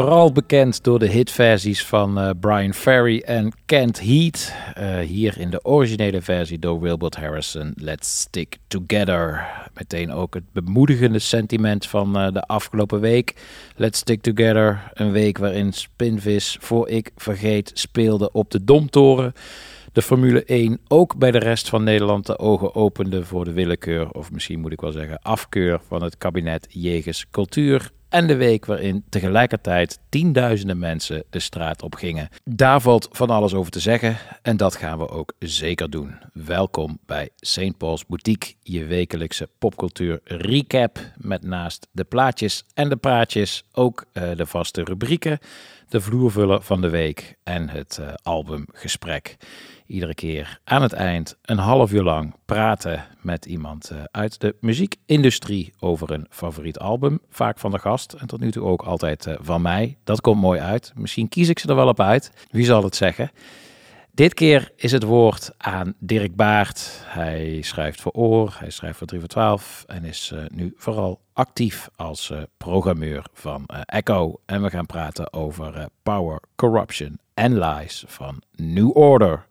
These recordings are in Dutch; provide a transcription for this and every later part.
Vooral bekend door de hitversies van eh, Brian Ferry en Kent Heat. Eh, hier in de originele versie door Wilbert Harrison, Let's Stick Together. Meteen ook het bemoedigende sentiment van eh, de afgelopen week. Let's Stick Together, een week waarin Spinvis, voor ik vergeet, speelde op de Domtoren. De Formule 1 ook bij de rest van Nederland de ogen opende voor de willekeur, of misschien moet ik wel zeggen afkeur van het kabinet Jegens Cultuur. En de week waarin tegelijkertijd tienduizenden mensen de straat op gingen. Daar valt van alles over te zeggen en dat gaan we ook zeker doen. Welkom bij St. Paul's Boutique, je wekelijkse popcultuur recap. Met naast de plaatjes en de praatjes ook eh, de vaste rubrieken, de vloervuller van de week en het eh, albumgesprek. Iedere keer aan het eind een half uur lang praten met iemand eh, uit de muziekindustrie over een favoriet album. Vaak van de gast en tot nu toe ook altijd eh, van mij. Dat komt mooi uit. Misschien kies ik ze er wel op uit. Wie zal het zeggen? Dit keer is het woord aan Dirk Baart. Hij schrijft voor Oor, hij schrijft voor 3 voor 12 en is eh, nu vooral actief als programmeur van Echo. En we gaan praten over Power, Corruption and Lies van New Order.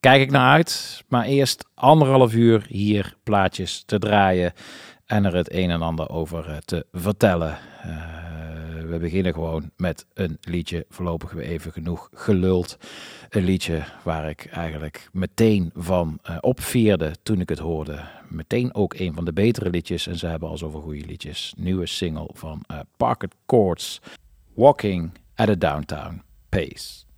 Kijk ik naar uit, maar eerst anderhalf uur hier plaatjes te draaien en er het een en ander over eh, te vertellen. Eh, we beginnen gewoon met een liedje, voorlopig weer even genoeg geluld. Een liedje waar ik eigenlijk meteen van eh, opveerde toen ik het hoorde. Meteen ook een van de betere liedjes en ze hebben al zoveel goede liedjes. Nieuwe single van Courts, Walking at a Downtown Pace.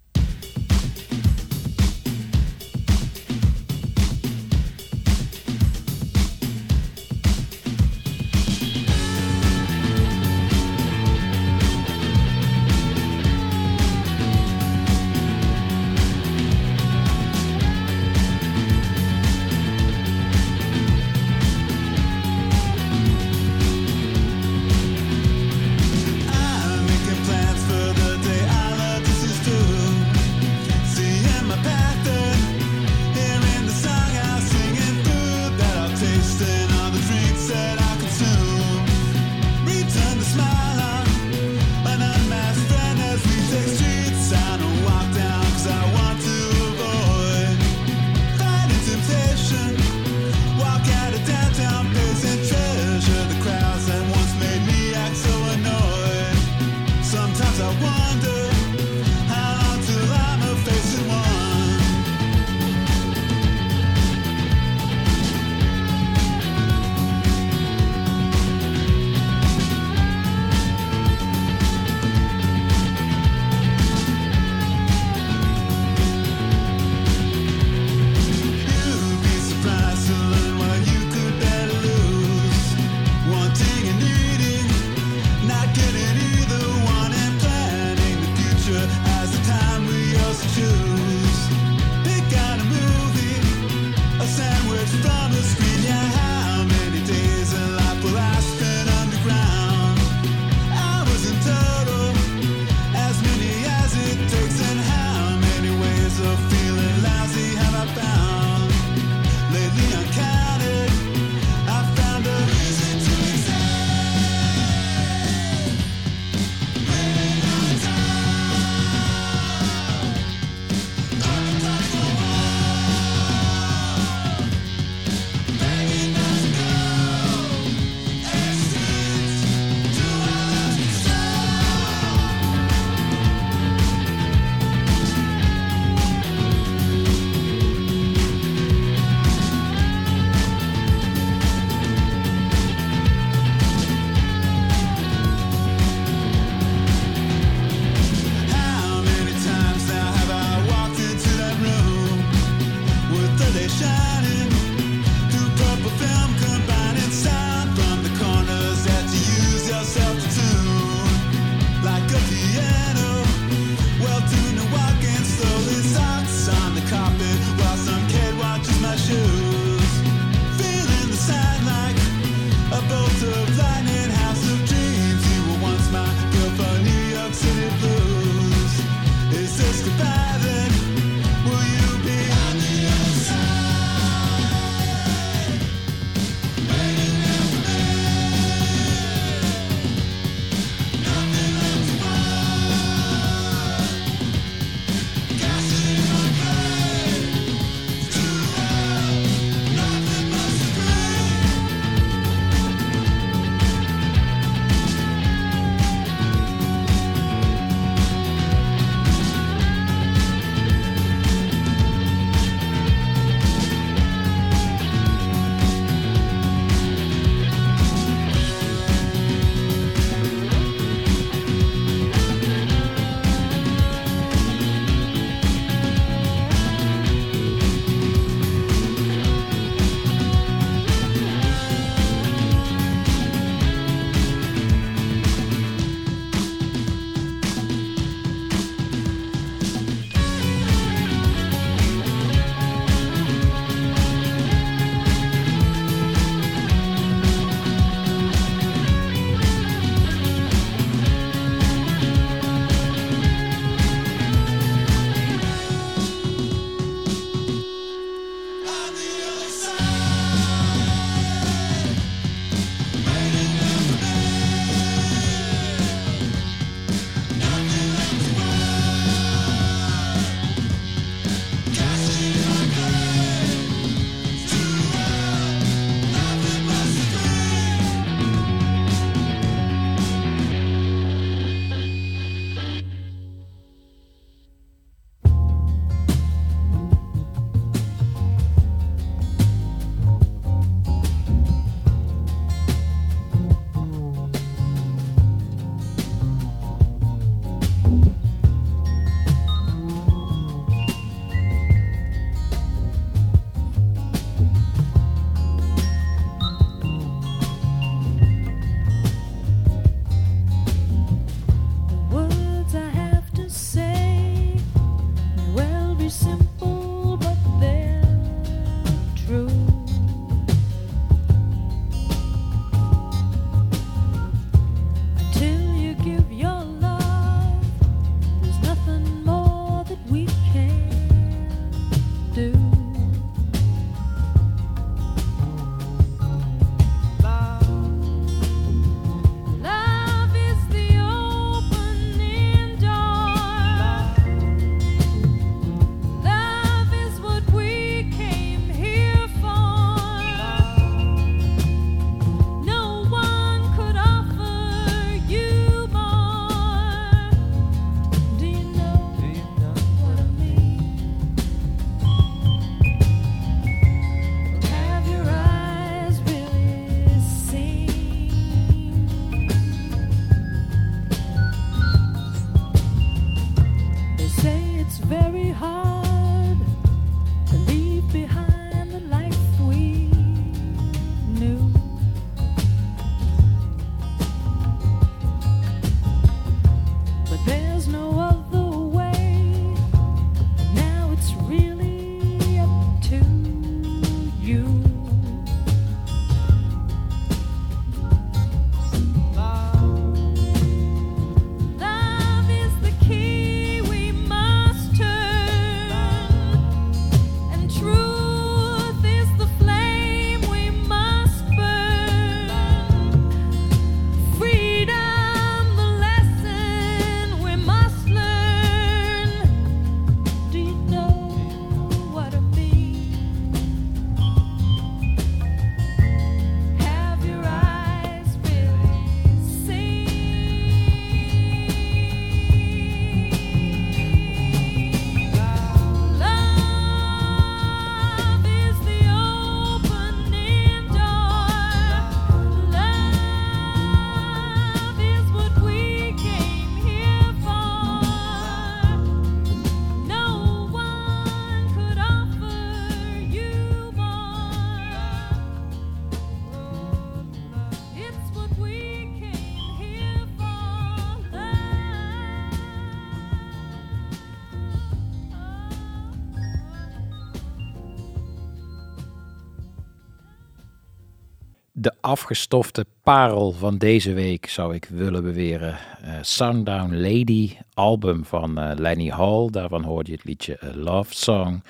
Afgestofte parel van deze week, zou ik willen beweren. Uh, Sundown Lady, album van uh, Lenny Hall. Daarvan hoorde je het liedje A Love Song.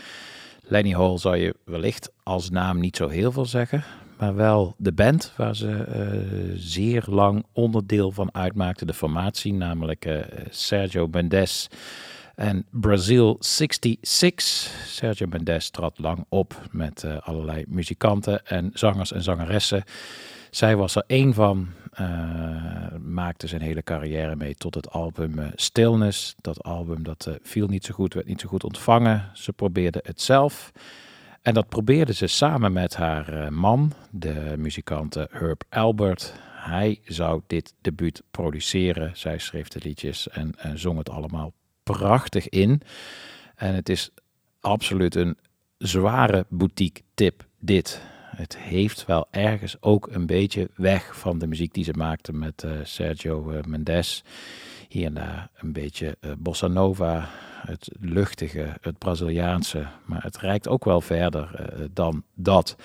Lenny Hall zou je wellicht als naam niet zo heel veel zeggen. Maar wel de band waar ze uh, zeer lang onderdeel van uitmaakte. De formatie, namelijk Sergio Mendes en Brazil 66. Sergio Mendes trad lang op met allerlei muzikanten en zangers en zangeressen. Zij was er één van, uh, maakte zijn hele carrière mee tot het album uh, Stillness. Dat album dat viel niet zo goed, werd niet zo goed ontvangen. Ze probeerde het zelf. En dat probeerde ze samen met haar man, de muzikant Herb Albert. Hij zou dit debuut produceren. Zij schreef de liedjes en zong het allemaal prachtig in. En het is absoluut een zware boutique tip dit. Het heeft wel ergens ook een beetje weg van de muziek die ze maakte met uh, Sergio uh, Mendes. Hier en daar een beetje uh, bossa nova, het luchtige, het Braziliaanse. Maar het reikt ook wel verder dan dat.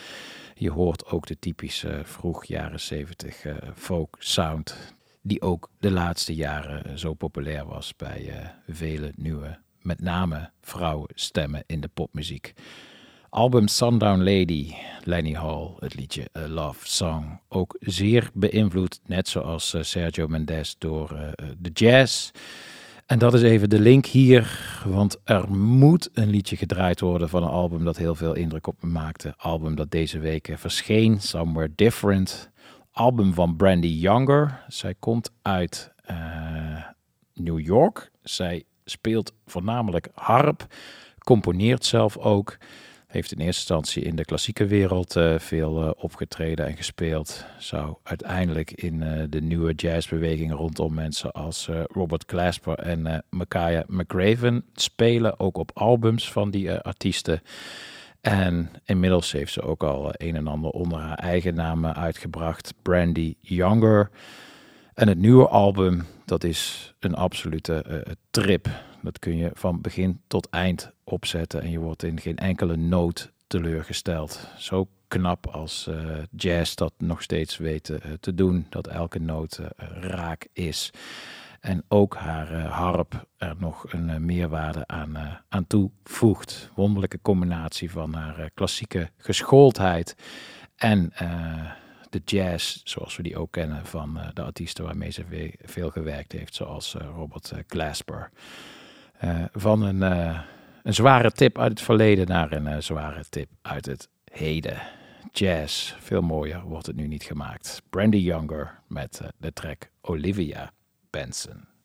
Je hoort ook de typische vroeg jaren 70 folk sound die ook de laatste jaren zo populair was bij vele nieuwe, met name vrouwenstemmen in de popmuziek. Album Sundown Lady, Lenny Hall, het liedje A Love Song. Ook zeer beïnvloed, net zoals uh, Sergio Mendes, door uh, de jazz. En dat is even de link hier, want er moet een liedje gedraaid worden van een album dat heel veel indruk op me maakte. Album dat deze week verscheen, Somewhere Different album van Brandy Younger. Zij komt uit New York. Zij speelt voornamelijk harp, componeert zelf ook. Heeft in eerste instantie in de klassieke wereld uh, veel uh, opgetreden en gespeeld. Zou uiteindelijk in de nieuwe jazzbeweging rondom mensen als Robert Glasper en Micaiah McRaven spelen. Ook op albums van die artiesten. En inmiddels heeft ze ook al een en ander onder haar eigen naam uitgebracht. Brandy Younger. En het nieuwe album, dat is een absolute trip. Dat kun je van begin tot eind opzetten en je wordt in geen enkele noot teleurgesteld. Zo knap als uh, jazz dat nog steeds weten uh, te doen, dat elke noot raak is. En ook haar harp er nog een meerwaarde aan, aan toevoegt. Wonderlijke combinatie van haar klassieke geschooldheid en de jazz, zoals we die ook kennen van de artiesten waarmee ze veel gewerkt heeft, zoals Robert Glasper. Van een, een zware tip uit het verleden naar een zware tip uit het heden. Jazz, veel mooier wordt het nu niet gemaakt. Brandy Younger met de track Olivia. Benson.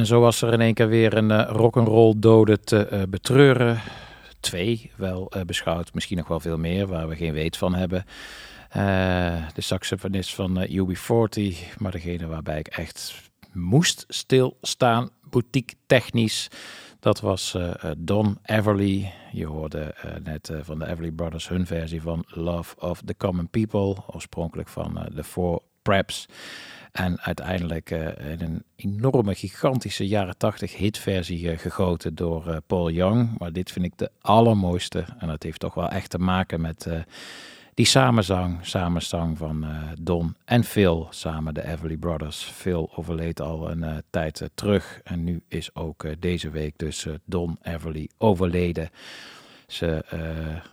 En zo was er in één keer weer een uh, rock'n'roll dode te eh, betreuren. Twee wel eh, beschouwd, misschien nog wel veel meer, waar we geen weet van hebben. Eh, de saxofonist van eh, UB40, maar degene waarbij ik echt moest stilstaan, boutique technisch. Dat was eh, eh, Don Everly. Je hoorde eh, net eh, van de Everly Brothers hun versie van Love of the Common People, oorspronkelijk van eh, de Four Preps. En uiteindelijk eh, in een enorme, gigantische jaren 80 hitversie eh, gegoten door eh, Paul Young. Maar dit vind ik de allermooiste. En dat heeft toch wel echt te maken met die samenzang, samenzang van Don en Phil, samen de Everly Brothers. Phil overleed al een tijd terug en nu is ook deze week dus Don Everly overleden. Ze eh,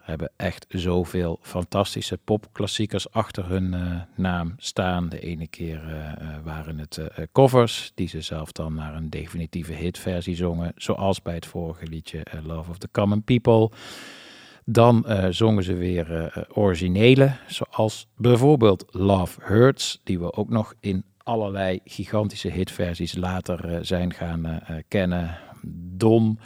hebben echt zoveel fantastische popklassiekers achter hun eh, naam staan. De ene keer eh, waren het covers die ze zelf dan naar een definitieve hitversie zongen. Zoals bij het vorige liedje Love of the Common People. Dan zongen ze weer originele, zoals bijvoorbeeld Love Hurts, die we ook nog in allerlei gigantische hitversies later zijn gaan kennen. Don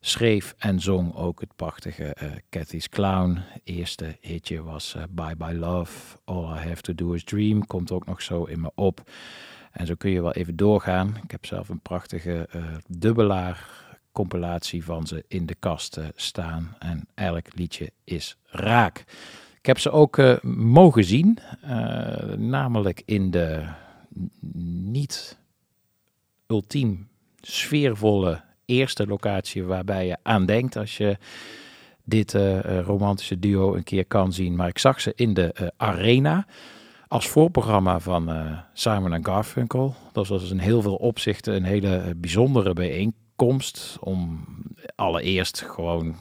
schreef en zong ook het prachtige eh, Cathy's Clown. Eerste hitje was eh, Bye Bye Love, All I Have To Do Is Dream, komt ook nog zo in me op. En zo kun je wel even doorgaan. Ik heb zelf een prachtige eh, dubbelaar compilatie van ze in de kast staan. En elk liedje is raak. Ik heb ze ook mogen zien, namelijk in de niet ultiem sfeervolle eerste locatie waarbij je aan denkt als je dit eh, eh, romantische duo een keer kan zien. Maar ik zag ze in de eh, Arena als voorprogramma van Simon en Garfunkel. Dat was dus in heel veel opzichten een hele bijzondere bijeenkomst om allereerst gewoon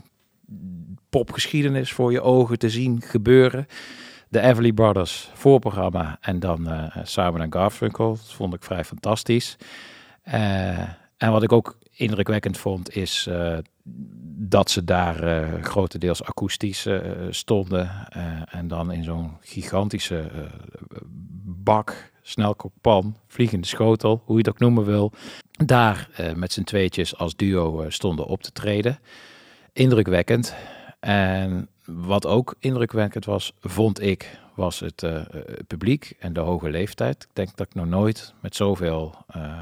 popgeschiedenis voor je ogen te zien gebeuren. De Everly Brothers voorprogramma en dan Simon en Garfunkel. Dat vond ik vrij fantastisch. En wat ik ook indrukwekkend vond is eh, dat ze daar eh, grotendeels akoestisch eh, stonden. en dan in zo'n gigantische bak, snelkookpan, vliegende schotel, hoe je het ook noemen wil. Daar met z'n tweetjes als duo stonden op te treden. indrukwekkend. En wat ook indrukwekkend was, vond ik, was het eh, het publiek en de hoge leeftijd. Ik denk dat ik nog nooit met zoveel eh,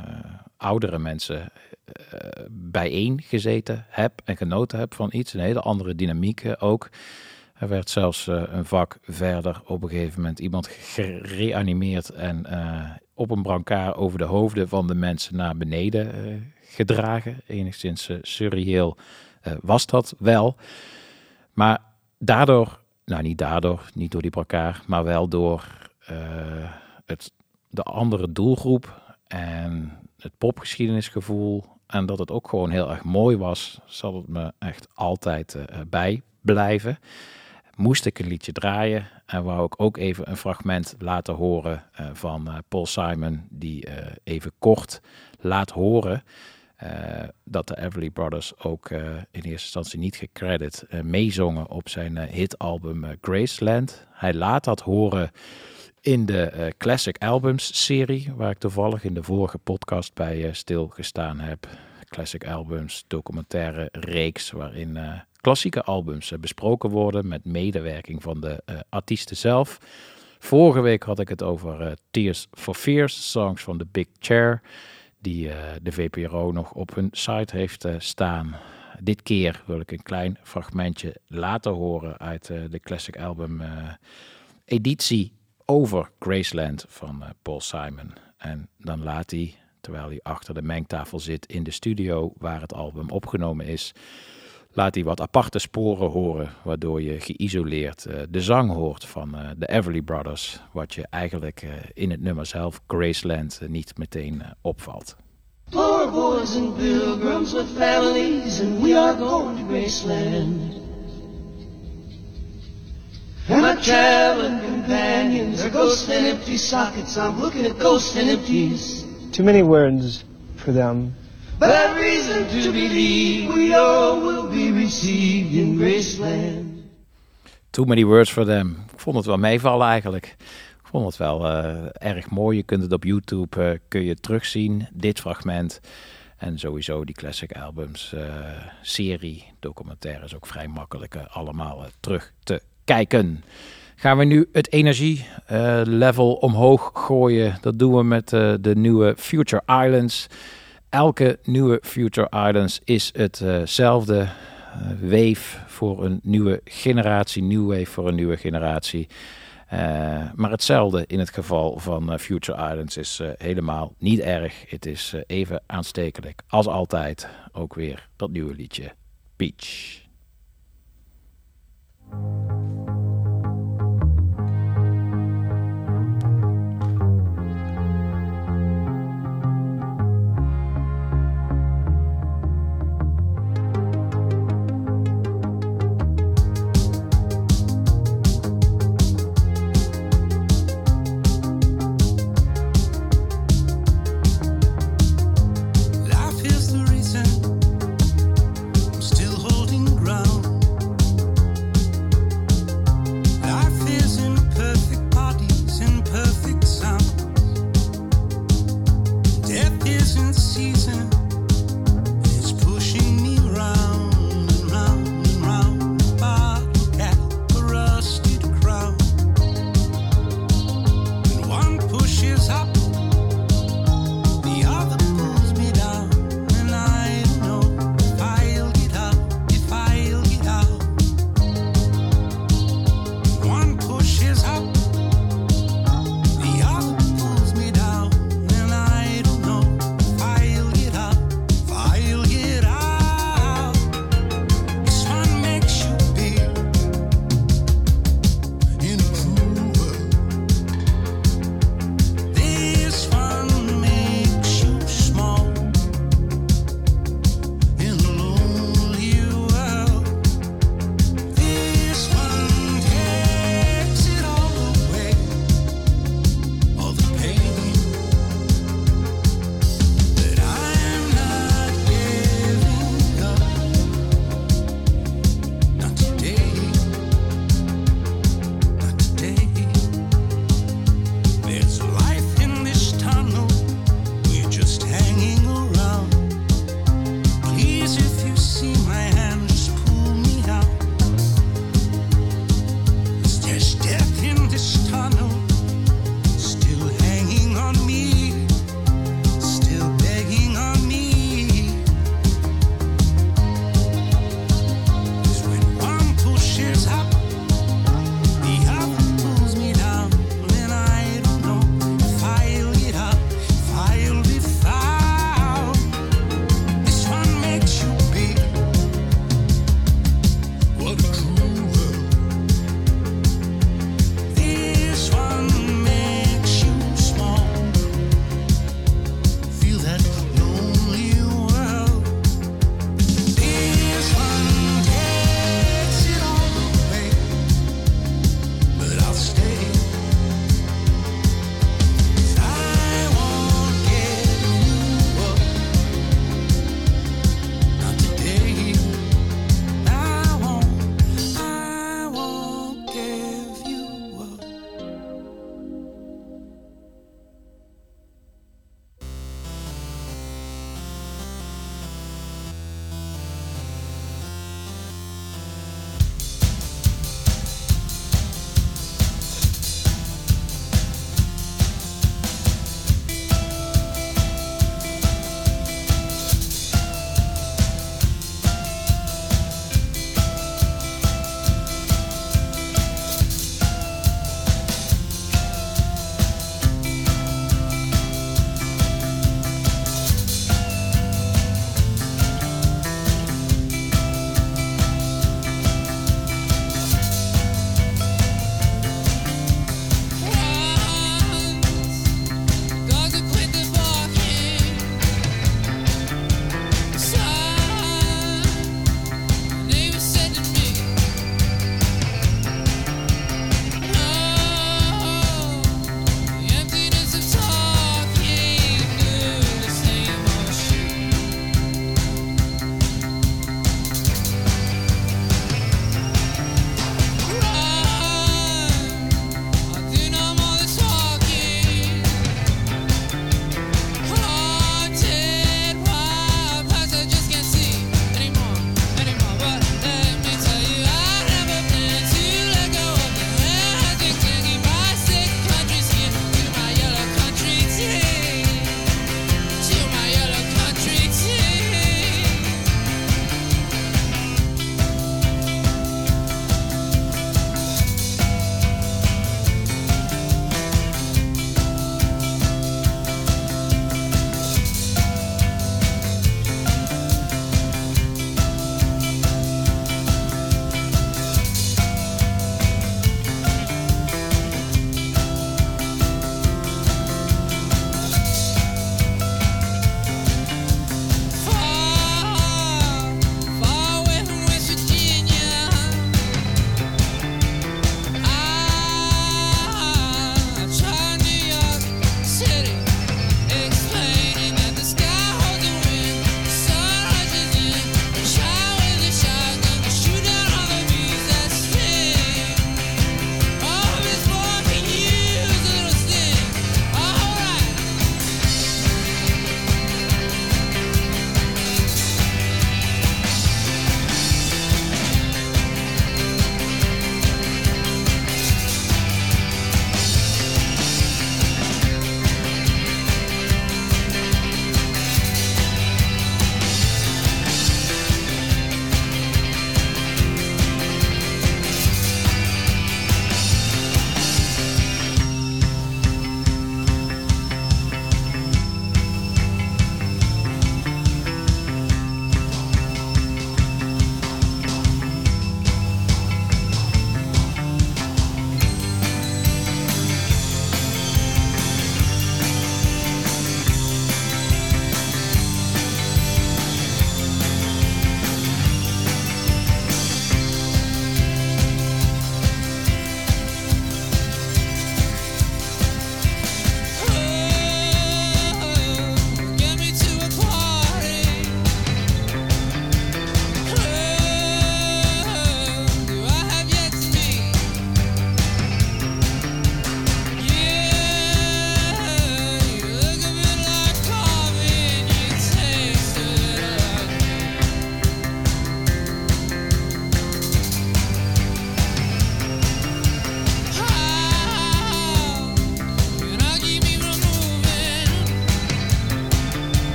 oudere mensen eh, bijeen gezeten heb en genoten heb van iets. Een hele andere dynamiek eh, ook. Er werd zelfs eh, een vak verder op een gegeven moment iemand gereanimeerd en eh, op een brancard over de hoofden van de mensen naar beneden eh, gedragen. Enigszins eh, surreëel eh, was dat wel. Maar daardoor, nou niet daardoor, niet door die brancard, maar wel door eh, het, de andere doelgroep en het popgeschiedenisgevoel en dat het ook gewoon heel erg mooi was, zal het me echt altijd eh, bijblijven. Moest ik een liedje draaien en wou ik ook even een fragment laten horen eh, van Paul Simon, die even kort laat horen dat de Everly Brothers ook eh, in eerste instantie niet gecredit eh, meezongen op zijn eh, hitalbum eh, Graceland. Hij laat dat horen in de eh, Classic Albums serie, waar ik toevallig in de vorige podcast bij eh, stilgestaan heb. Classic Albums, documentaire reeks, waarin eh, klassieke albums eh, besproken worden met medewerking van de eh, artiesten zelf. Vorige week had ik het over eh, Tears for Fears, songs van The Big Chair, die eh, de VPRO nog op hun site heeft eh, staan. Dit keer wil ik een klein fragmentje laten horen uit eh, de Classic Album editie over Graceland van Paul Simon. En dan laat hij, terwijl hij achter de mengtafel zit in de studio waar het album opgenomen is, laat hij wat aparte sporen horen, waardoor je geïsoleerd eh, de zang hoort van eh, de Everly Brothers, wat je eigenlijk eh, in het nummer zelf, Graceland, niet meteen opvalt. Poor boys and pilgrims with families, and we are going to Graceland. And my traveling companions are ghosts and empty sockets. I'm looking at ghosts and empties. Too many words for them. Reason to believe all be in Graceland. Too many words for them. Ik vond het wel meevallen eigenlijk. Ik vond het wel eh, erg mooi. Je kunt het op YouTube eh, kun je terugzien, dit fragment. En sowieso die classic albums eh, serie, documentaires ook vrij makkelijk allemaal terug te kijken. Gaan we nu het energielevel omhoog gooien. Dat doen we met de nieuwe Future Islands. Elke nieuwe Future Islands is hetzelfde. eh, wave voor een nieuwe generatie, new wave voor een nieuwe generatie. Eh, maar hetzelfde in het geval van eh, Future Islands is helemaal niet erg. Het is even aanstekelijk als altijd. Ook weer dat nieuwe liedje Peach.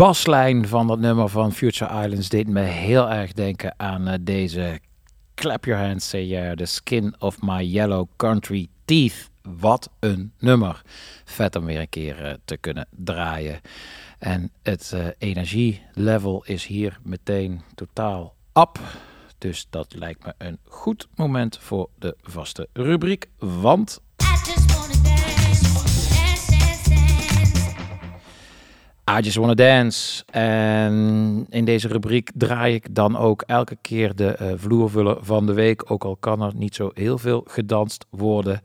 Baslijn van dat nummer van Future Islands deed me heel erg denken aan eh, deze Clap Your Hands, Say Yeah, The Skin of My Yellow Country Teeth. Wat een nummer. Vet om weer een keer eh, te kunnen draaien. En het eh, energielevel is hier meteen totaal up. Dus dat lijkt me een goed moment voor de vaste rubriek. Want I Just Wanna. En in deze rubriek draai ik dan ook elke keer de eh, vloervuller van de week. Ook al kan er niet zo heel veel gedanst worden.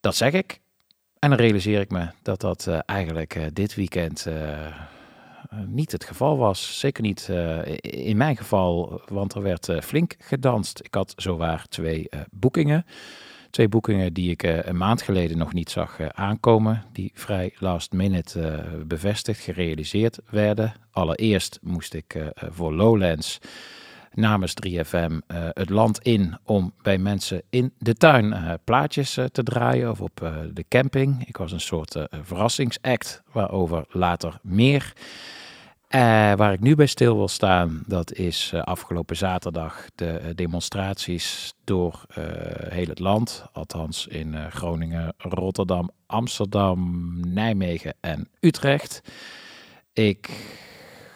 Dat zeg ik. En dan realiseer ik me dat dat eh, eigenlijk eh, dit weekend niet het geval was. Zeker niet in mijn geval, want er werd flink gedanst. Ik had zowaar twee boekingen. Twee boekingen die ik eh, een maand geleden nog niet zag eh, aankomen. Die vrij last minute eh, bevestigd, gerealiseerd werden. Allereerst moest ik voor Lowlands namens 3FM eh, het land in om bij mensen in de tuin plaatjes te draaien of op de camping. Ik was een soort verrassingsact, waarover later meer. Eh, waar ik nu bij stil wil staan, dat is eh, afgelopen zaterdag de eh, demonstraties door heel het land. Althans in Groningen, Rotterdam, Amsterdam, Nijmegen en Utrecht. Ik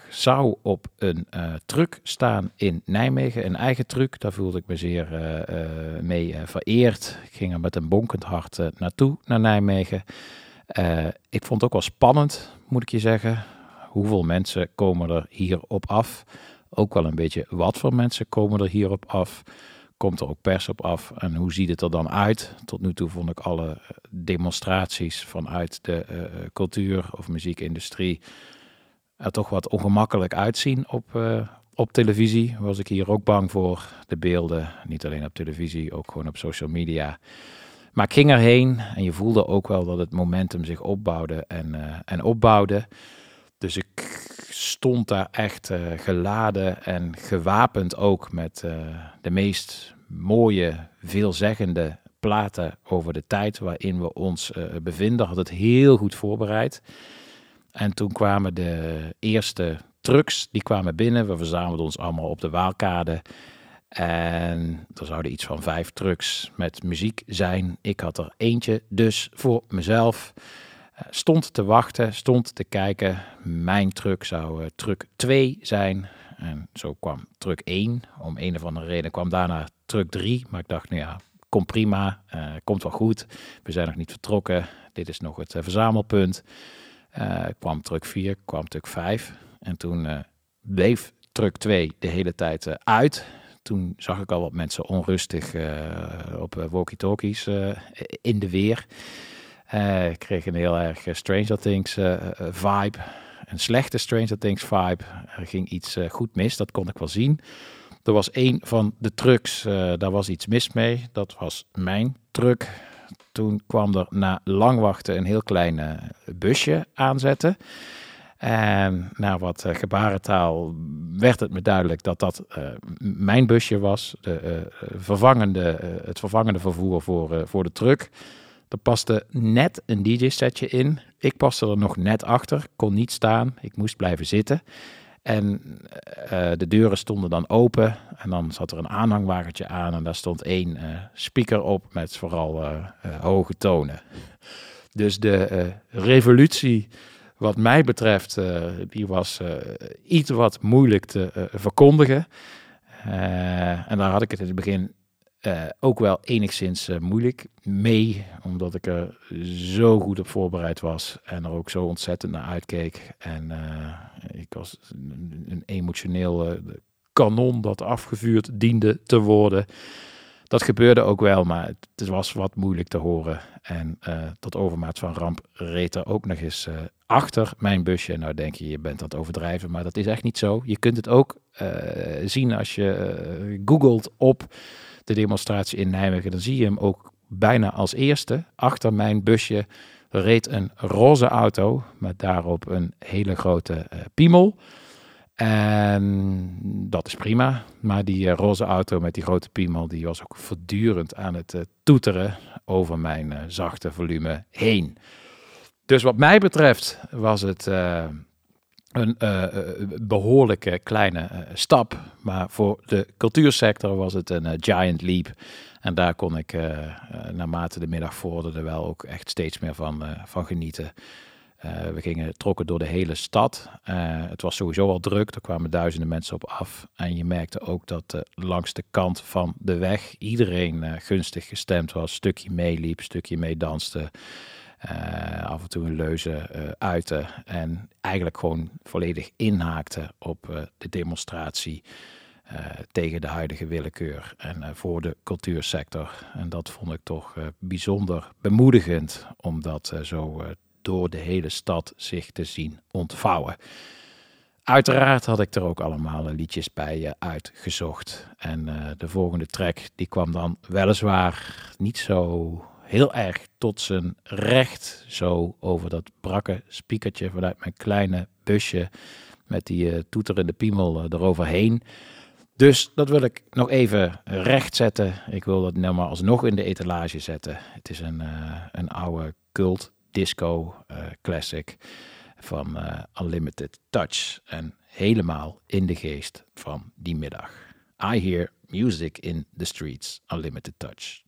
zou op een truck staan in Nijmegen, een eigen truck. Daar voelde ik me zeer mee vereerd. Ik ging er met een bonkend hart naartoe, naar Nijmegen. Ik vond het ook wel spannend, moet ik je zeggen. Hoeveel mensen komen er hierop af? Ook wel een beetje wat voor mensen komen er hierop af? Komt er ook pers op af? En hoe ziet het er dan uit? Tot nu toe vond ik alle eh, demonstraties vanuit de eh, eh, cultuur- of muziekindustrie er toch wat ongemakkelijk uitzien op, op televisie. Was ik hier ook bang voor. De beelden, niet alleen op televisie, ook gewoon op social media. Maar ik ging erheen en je voelde ook wel dat het momentum zich opbouwde en, en opbouwde. Dus ik stond daar echt eh, geladen en gewapend ook met eh, de meest mooie, veelzeggende platen over de tijd waarin we ons eh, bevinden. Had het heel goed voorbereid. En toen kwamen de eerste trucks, die kwamen binnen. We verzamelden ons allemaal op de Waalkade. En er zouden iets van vijf trucks met muziek zijn. Ik had er eentje dus voor mezelf. Eh, Stond te wachten, stond te kijken. Mijn truck zou eh, truck 2 zijn. En zo kwam truck 1. Om een of andere reden kwam daarna truck 3. Maar ik dacht, nou ja, komt prima. eh, komt wel goed. We zijn nog niet vertrokken. Dit is nog het verzamelpunt. Kwam truck 4, kwam truck 5. En toen bleef truck 2 de hele tijd uit. Toen zag ik al wat mensen onrustig op walkie-talkies in de weer. Eh, ik kreeg een heel erg eh, Stranger Things eh, vibe. Een slechte Stranger Things vibe. Er ging iets goed mis, dat kon ik wel zien. Er was een van de trucks, daar was iets mis mee. Dat was mijn truck. Toen kwam er na lang wachten een heel klein busje aanzetten. En na wat gebarentaal werd het me duidelijk dat dat mijn busje was. De, vervangende, het vervangende vervoer voor, voor de truck. Er paste net een DJ-setje in. Ik paste er nog net achter, kon niet staan. Ik moest blijven zitten. En eh, de deuren stonden dan open. En dan zat er een aanhangwagentje aan. En daar stond één eh, speaker op met vooral eh, hoge tonen. Dus de revolutie, wat mij betreft, die was iets wat moeilijk te verkondigen. En daar had ik het in het begin eh, ook wel enigszins eh, moeilijk mee, omdat ik er zo goed op voorbereid was en er ook zo ontzettend naar uitkeek. En eh, ik was een, emotioneel kanon dat afgevuurd diende te worden. Dat gebeurde ook wel, maar het, het was wat moeilijk te horen. En tot overmaat van ramp reed er ook nog eens achter mijn busje. Nou denk je, je bent aan het overdrijven, maar dat is echt niet zo. Je kunt het ook zien als je googelt op de demonstratie in Nijmegen. Dan zie je hem ook bijna als eerste. Achter mijn busje reed een roze auto met daarop een hele grote eh, piemel. En dat is prima. Maar die eh, roze auto met die grote piemel, die was ook voortdurend aan het eh, toeteren over mijn zachte volume heen. Dus wat mij betreft was het een eh, behoorlijke kleine eh, stap. Maar voor de cultuursector was het een giant leap. En daar kon ik naarmate de middag vorderde wel ook echt steeds meer van, van genieten. We gingen, trokken door de hele stad. Het was sowieso al druk, er kwamen duizenden mensen op af. En je merkte ook dat langs de kant van de weg iedereen gunstig gestemd was. Stukje meeliep, stukje meedanste. Eh af en toe een leuze eh uitte. En eigenlijk gewoon volledig inhaakte op eh, de demonstratie tegen de huidige willekeur en voor de cultuursector. En dat vond ik toch bijzonder bemoedigend om dat zo door de hele stad zich te zien ontvouwen. Uiteraard had ik er ook allemaal liedjes bij uitgezocht. En de volgende track die kwam dan weliswaar niet zo heel erg tot zijn recht. Zo over dat brakke spiekertje vanuit mijn kleine busje met die eh, toeterende piemel eh, eroverheen. Dus dat wil ik nog even rechtzetten. Ik wil dat nummer alsnog in de etalage zetten. Het is een, eh, een oude cult disco classic van Unlimited Touch. En helemaal in de geest van die middag. I hear music in the streets, Unlimited Touch.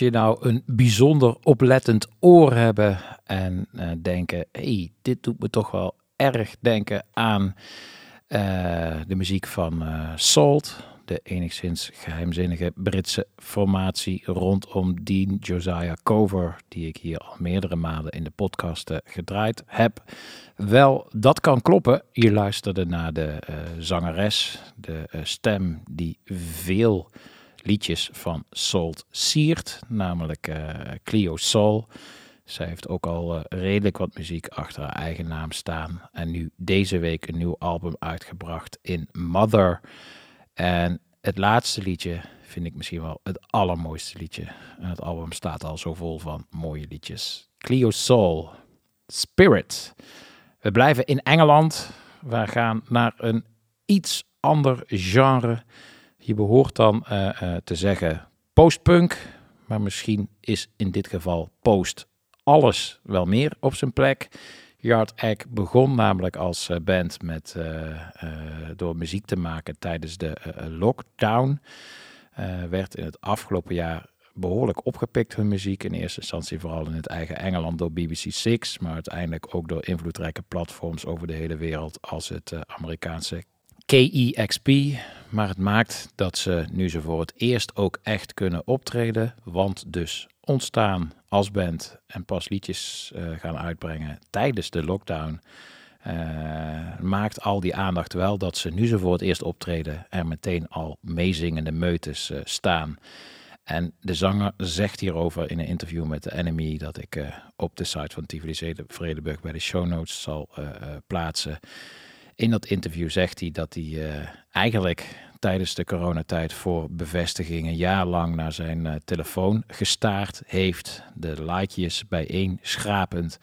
Je nou een bijzonder oplettend oor hebben en eh, denken, hey, dit doet me toch wel erg denken aan eh, de muziek van eh, Salt, de enigszins geheimzinnige Britse formatie rondom Dean Josiah Cover, die ik hier al meerdere malen in de podcast gedraaid heb. Wel, dat kan kloppen. Je luisterde naar de zangeres, de stem die veel liedjes van Salt siert, namelijk eh, Clio Soul. Zij heeft ook al eh, redelijk wat muziek achter haar eigen naam staan. En nu deze week een nieuw album uitgebracht in Mother. En het laatste liedje vind ik misschien wel het allermooiste liedje. En het album staat al zo vol van mooie liedjes. Clio Soul, Spirit. We blijven in Engeland. We gaan naar een iets ander genre. Je behoort dan eh, eh, te zeggen postpunk, maar misschien is in dit geval post alles wel meer op zijn plek. Yard Egg begon namelijk als eh, band met, door muziek te maken tijdens de lockdown. Werd in het afgelopen jaar behoorlijk opgepikt hun muziek. In eerste instantie vooral in het eigen Engeland door BBC Six, maar uiteindelijk ook door invloedrijke platforms over de hele wereld als het Amerikaanse KEXP. Maar het maakt dat ze nu ze voor het eerst ook echt kunnen optreden, want dus ontstaan als band en pas liedjes eh, gaan uitbrengen tijdens de lockdown. eh, maakt al die aandacht wel dat ze nu ze voor het eerst optreden er meteen al meezingende meutes eh, staan. En de zanger zegt hierover in een interview met de Enemy dat ik op de site van Tivoli Vredenburg bij de show notes zal plaatsen. In dat interview zegt hij dat hij eh, eigenlijk tijdens de coronatijd voor bevestiging een jaar lang naar zijn eh, telefoon gestaard heeft. De likejes bijeen schrapend.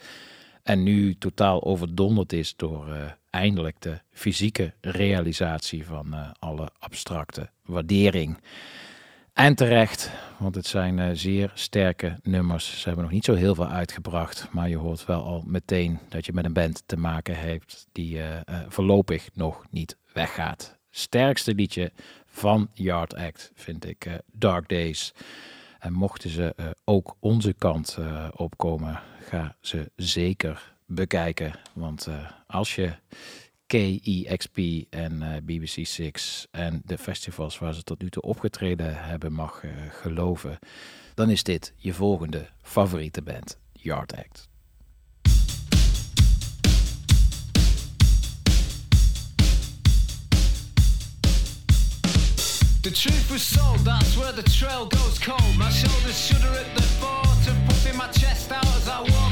En nu totaal overdonderd is door eh, eindelijk de fysieke realisatie van alle abstracte waardering. En terecht, want het zijn eh, zeer sterke nummers. Ze hebben nog niet zo heel veel uitgebracht, maar je hoort wel al meteen dat je met een band te maken hebt die eh, eh, voorlopig nog niet weggaat. Sterkste liedje van Yard Act vind ik Dark Days. En mochten ze ook onze kant opkomen, ga ze zeker bekijken. Want als je KEXP en eh, BBC Six en de festivals waar ze tot nu toe opgetreden hebben mag eh, geloven, dan is dit je volgende favoriete band, Yard Act. The truth was sold, that's where the trail goes cold. My shoulders shudder at the thought of puffing my chest out as I walk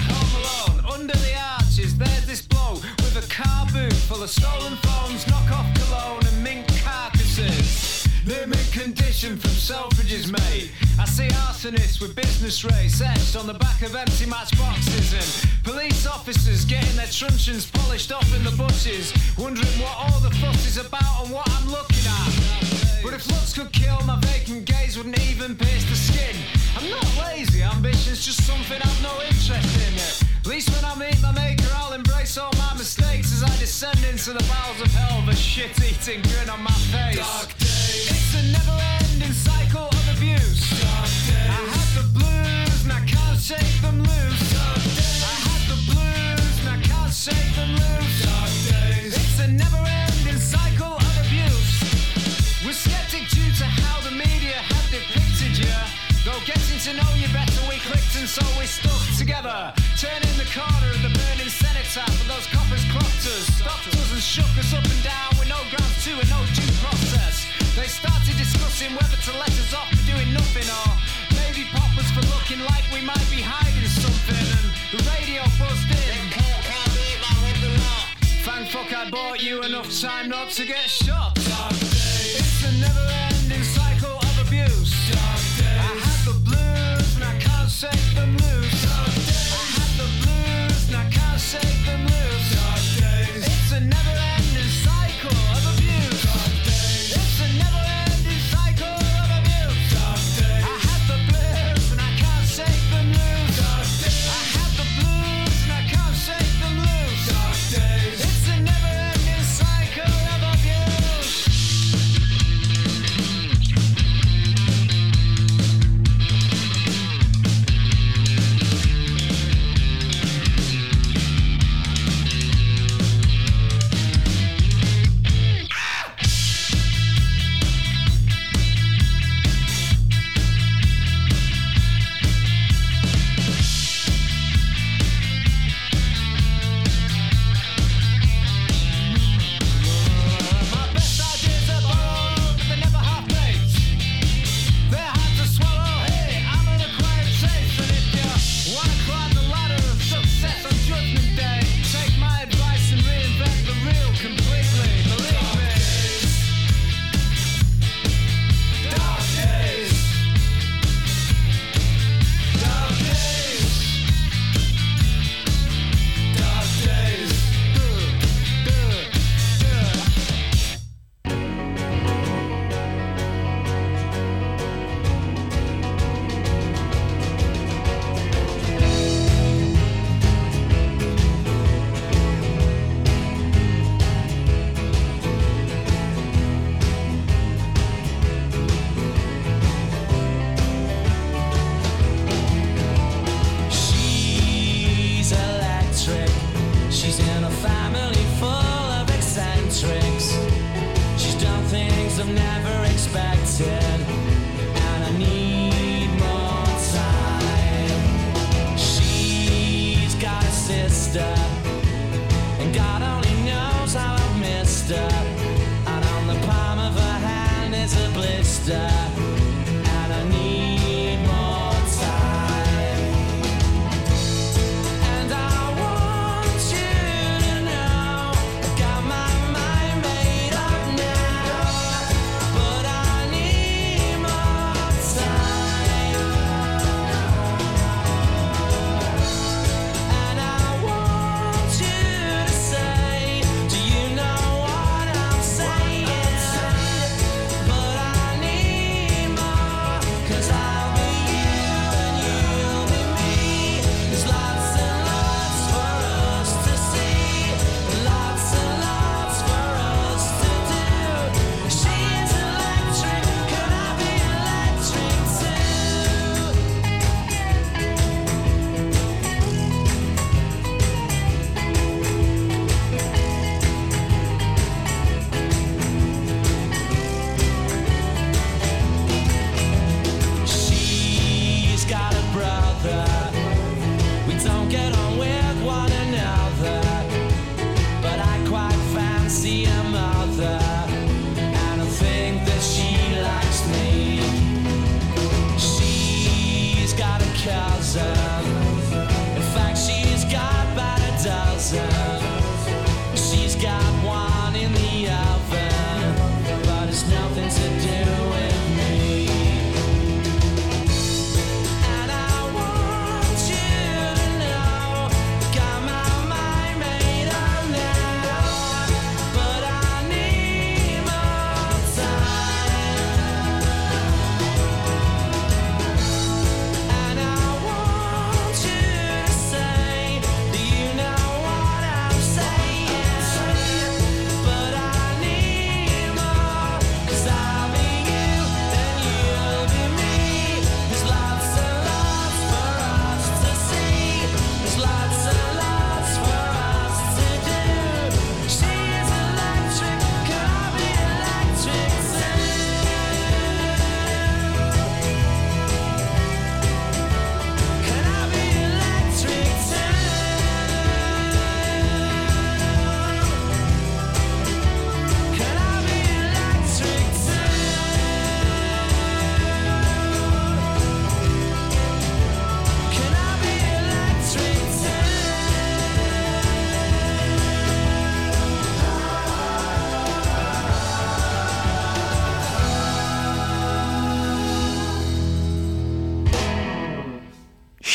car boot full of stolen phones, knockoff cologne, and mink carcasses. They're condition from Selfridges, mate. I see arsonists with business rates etched on the back of empty matchboxes and police officers getting their truncheons polished off in the bushes, wondering what all the fuss is about and what I'm looking at. But if looks could kill, my vacant gaze wouldn't even pierce the skin. I'm not lazy, ambition's just something I've no interest in. At least when I meet my maker, I'll embrace all my mistakes as I descend into the bowels of hell with a shit-eating grin on my face. Dark days. It's a never-ending cycle of abuse. Dark days. I had the blues and I can't shake them loose. Dark days. I had the blues and I can't shake them loose. Dark days. It's a never-ending to know you better, we clicked and so we stuck together. Turning the corner of the burning cenotaph for those coppers clocked us. Stopped us and shook us up and down with no grounds to and no due process. They started discussing whether to let us off for doing nothing or maybe pop us for looking like we might be hiding something. And the radio buzzed in. Thank fuck I bought you enough time not to get shot. It's a never-ending shake them loose. I had the blues and I can't shake them loose.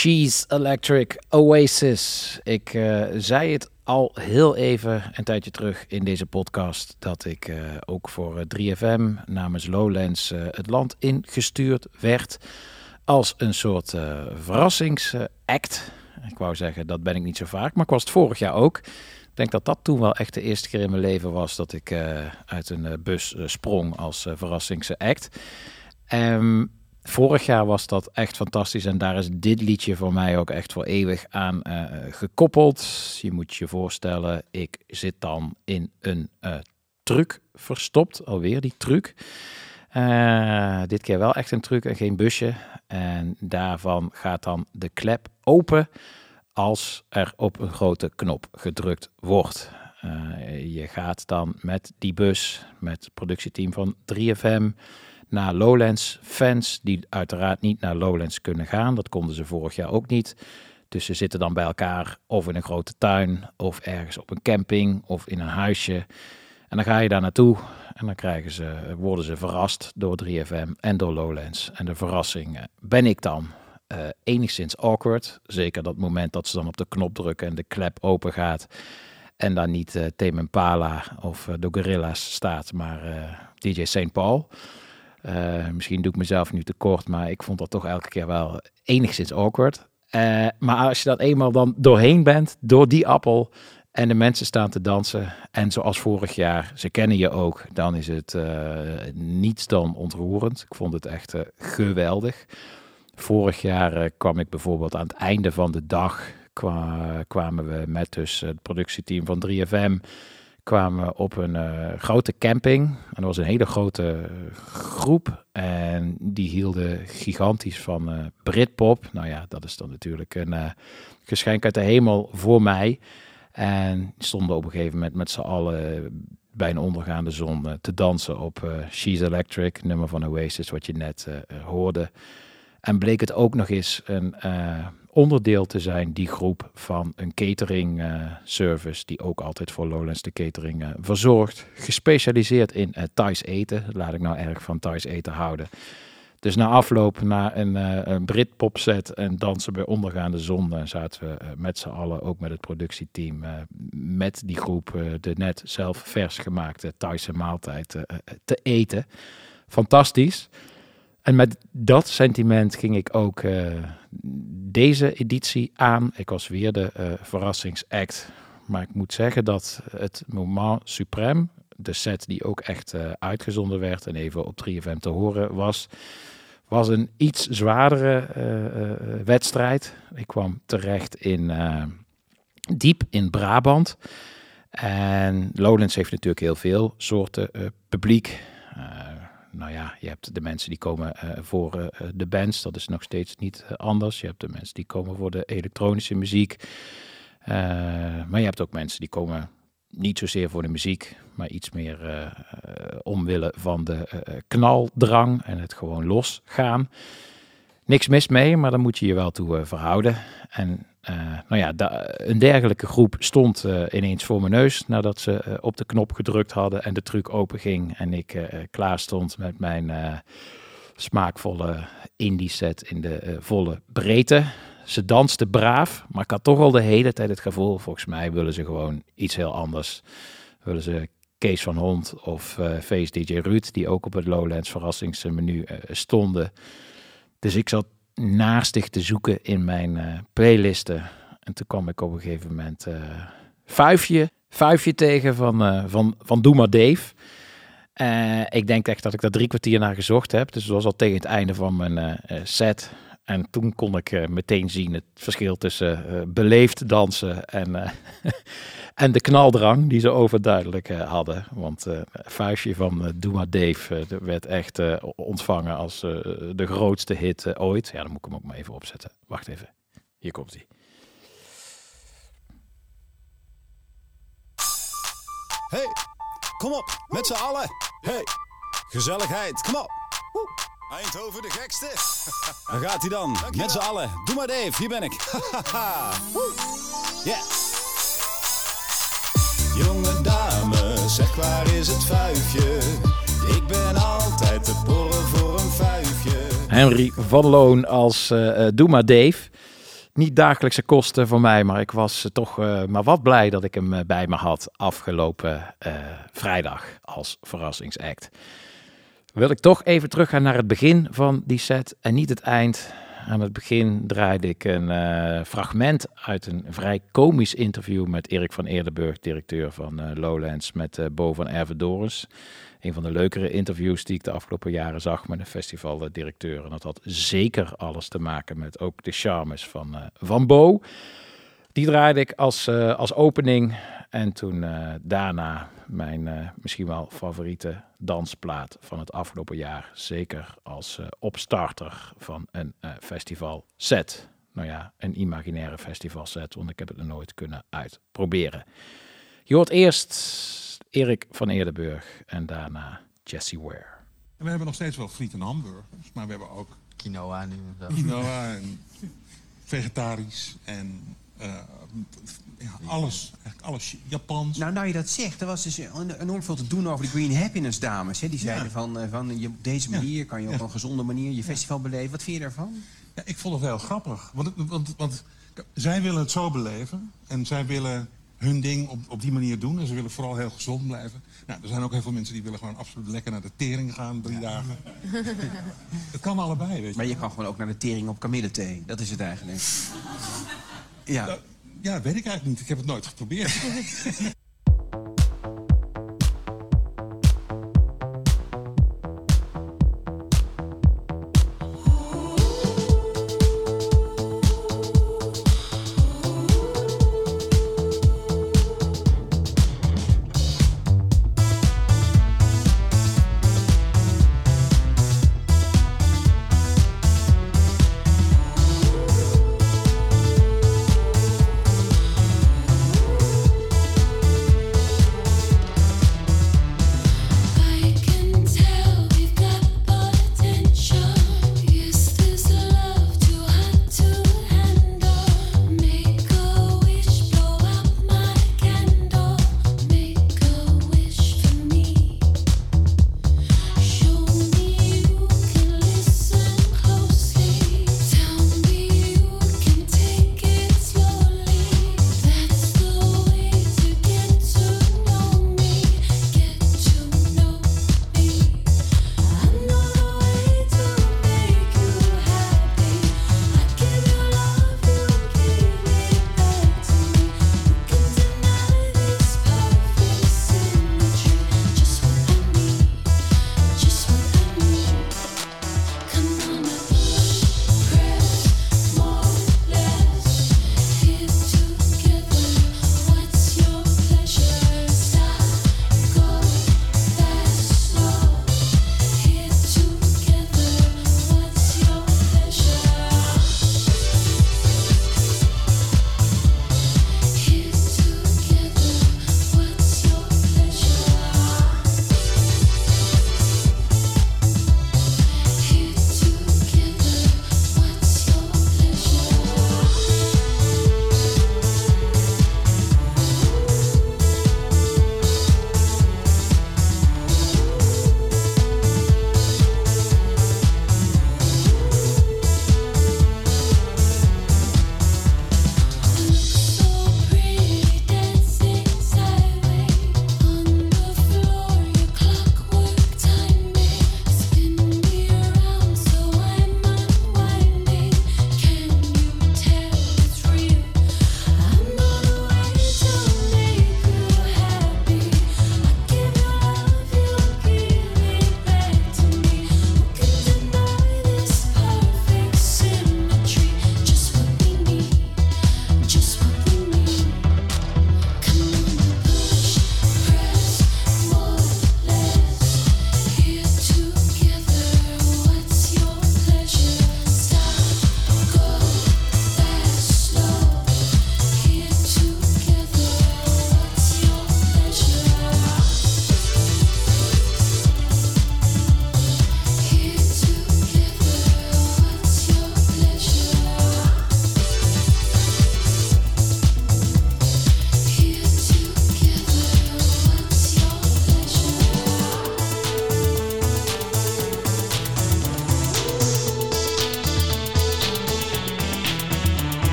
She's Electric Oasis. Ik eh, zei het al heel even een tijdje terug in deze podcast dat ik eh, ook voor eh, 3FM namens Lowlands eh, het land ingestuurd werd als een soort eh, verrassingsact. Ik wou zeggen, dat ben ik niet zo vaak, maar ik was het vorig jaar ook. Ik denk dat dat toen wel echt de eerste keer in mijn leven was dat ik eh, uit een eh, bus eh, sprong als eh, verrassingsact. Ehm, vorig jaar was dat echt fantastisch en daar is dit liedje voor mij ook echt voor eeuwig aan eh, gekoppeld. Je moet je voorstellen, ik zit dan in een eh, truck verstopt, alweer die truc. Eh, dit keer wel echt een truc en geen busje. En daarvan gaat dan de klep open als er op een grote knop gedrukt wordt. Je gaat dan met die bus, met het productieteam van 3FM, naar Lowlands. Fans die uiteraard niet naar Lowlands kunnen gaan, dat konden ze vorig jaar ook niet. Dus ze zitten dan bij elkaar of in een grote tuin, of ergens op een camping, of in een huisje. En dan ga je daar naartoe en dan krijgen ze, worden ze verrast door 3FM en door Lowlands. En de verrassing eh, ben ik dan eh, enigszins awkward. Zeker dat moment dat ze dan op de knop drukken en de klep open gaat. En dan niet eh Tame Impala of de Gorilla's staat, maar DJ St. Paul. Eh, misschien doe ik mezelf nu tekort, maar ik vond dat toch elke keer wel enigszins awkward. Eh, maar als je dat eenmaal dan doorheen bent, door die appel, en de mensen staan te dansen, en zoals vorig jaar, ze kennen je ook, dan is het eh, niets dan ontroerend. Ik vond het echt geweldig. Vorig jaar kwam ik bijvoorbeeld aan het einde van de dag, kwa- kwamen we met dus het productieteam van 3FM kwamen op een eh, grote camping. En dat was een hele grote groep. En die hielden gigantisch van eh, Britpop. Nou ja, dat is dan natuurlijk een eh, geschenk uit de hemel voor mij. En stonden op een gegeven moment met z'n allen bij een ondergaande zon te dansen op She's Electric, nummer van Oasis, wat je net hoorde. En bleek het ook nog eens een onderdeel te zijn, die groep, van een catering eh, service, die ook altijd voor Lowlands de catering eh, verzorgt. Gespecialiseerd in eh Thais eten. Laat ik nou erg van Thais eten houden. Dus na afloop, na een, eh een Britpop set en dansen bij ondergaande zon, zaten we met z'n allen, ook met het productieteam, met die groep de net zelf vers gemaakte Thaise maaltijd te eten. Fantastisch. En met dat sentiment ging ik ook eh, deze editie aan. Ik was weer de eh, verrassingsact. Maar ik moet zeggen dat het moment suprême, de set die ook echt eh, uitgezonden werd en even op 3FM te horen was, was een iets zwaardere wedstrijd. Ik kwam terecht in diep in Brabant. En Lowlands heeft natuurlijk heel veel soorten publiek. Nou ja, je hebt de mensen die komen eh, voor eh, de bands, dat is nog steeds niet eh, anders. Je hebt de mensen die komen voor de elektronische muziek. Maar je hebt ook mensen die komen niet zozeer voor de muziek, maar iets meer omwille van de knaldrang en het gewoon losgaan. Niks mis mee, maar dan moet je je wel toe verhouden. En nou ja, een dergelijke groep stond eh, ineens voor mijn neus nadat ze eh, op de knop gedrukt hadden en de truc open ging. En ik eh, eh, klaar stond met mijn eh, smaakvolle indie set in de eh, volle breedte. Ze danste braaf, maar ik had toch al de hele tijd het gevoel, volgens mij willen ze gewoon iets heel anders. Willen ze Kees van Hond of eh Face DJ Ruud, die ook op het Lowlands verrassingsmenu eh, stonden. Dus ik zat naastig te zoeken in mijn eh, playlisten. En toen kwam ik op een gegeven moment eh Vuifje, tegen van, eh van, van Doe maar Dave. Ik denk echt dat ik daar drie kwartier naar gezocht heb. Dus het was al tegen het einde van mijn set. En toen kon ik eh, meteen zien het verschil tussen eh, beleefd dansen en, eh, en de knaldrang die ze overduidelijk hadden. Want eh Vuistje van Doe Dave werd echt ontvangen als de grootste hit ooit. Ja, dan moet ik hem ook maar even opzetten. Wacht even. Hier komt hij. Hey, kom op, met z'n allen. Hey, gezelligheid, kom op. Woe. Eindhoven de gekste. Daar gaat hij dan, met z'n allen. Doe maar Dave, hier ben ik. Yeah. Jonge dame, zeg waar is het vuifje? Ik ben altijd te porren voor een vuifje. Henry van Loon als eh eh, Doe maar Dave. Niet dagelijkse kosten voor mij, maar ik was eh, toch eh, maar wat blij dat ik hem bij me had afgelopen eh, vrijdag als verrassingsact. Wil ik toch even teruggaan naar het begin van die set en niet het eind. Aan het begin draaide ik een eh, fragment uit een vrij komisch interview met Erik van Eerdenburg, directeur van eh, Lowlands, met eh, Bo van Ervedorens. Een van de leukere interviews die ik de afgelopen jaren zag met een festivaldirecteur. En dat had zeker alles te maken met ook de charmes van, van Bo. Die draaide ik als, als opening. En toen daarna mijn eh, misschien wel favoriete dansplaat van het afgelopen jaar. Zeker als eh, opstarter van een eh, festival set. Nou ja, een imaginaire festival set, want ik heb het nog nooit kunnen uitproberen. Je hoort eerst Erik van Eerdenburg en daarna Jesse Ware. En we hebben nog steeds wel friet en hamburgers, maar we hebben ook Quinoa nu. en zo. quinoa en vegetarisch en eh, ja, alles. Eigenlijk alles. Japans. Nou, nou je dat zegt, er was dus en- enorm veel te doen over de Green Happiness dames. Hè? Die zeiden Ja. van, eh, van je, op deze manier kan je op een gezonde manier je festival beleven. Wat vind je daarvan? Ja, ik vond het wel grappig. Want, want, want zij willen het zo beleven. En zij willen hun ding op, op die manier doen. En ze willen vooral heel gezond blijven. Nou, er zijn ook heel veel mensen die willen gewoon absoluut lekker naar de tering gaan. Drie dagen. Het kan allebei, weet je. Maar je kan gewoon ook naar de tering op kamillethee. Dat is het eigenlijk. Ja. Ja, weet ik eigenlijk niet. Ik heb het nooit geprobeerd.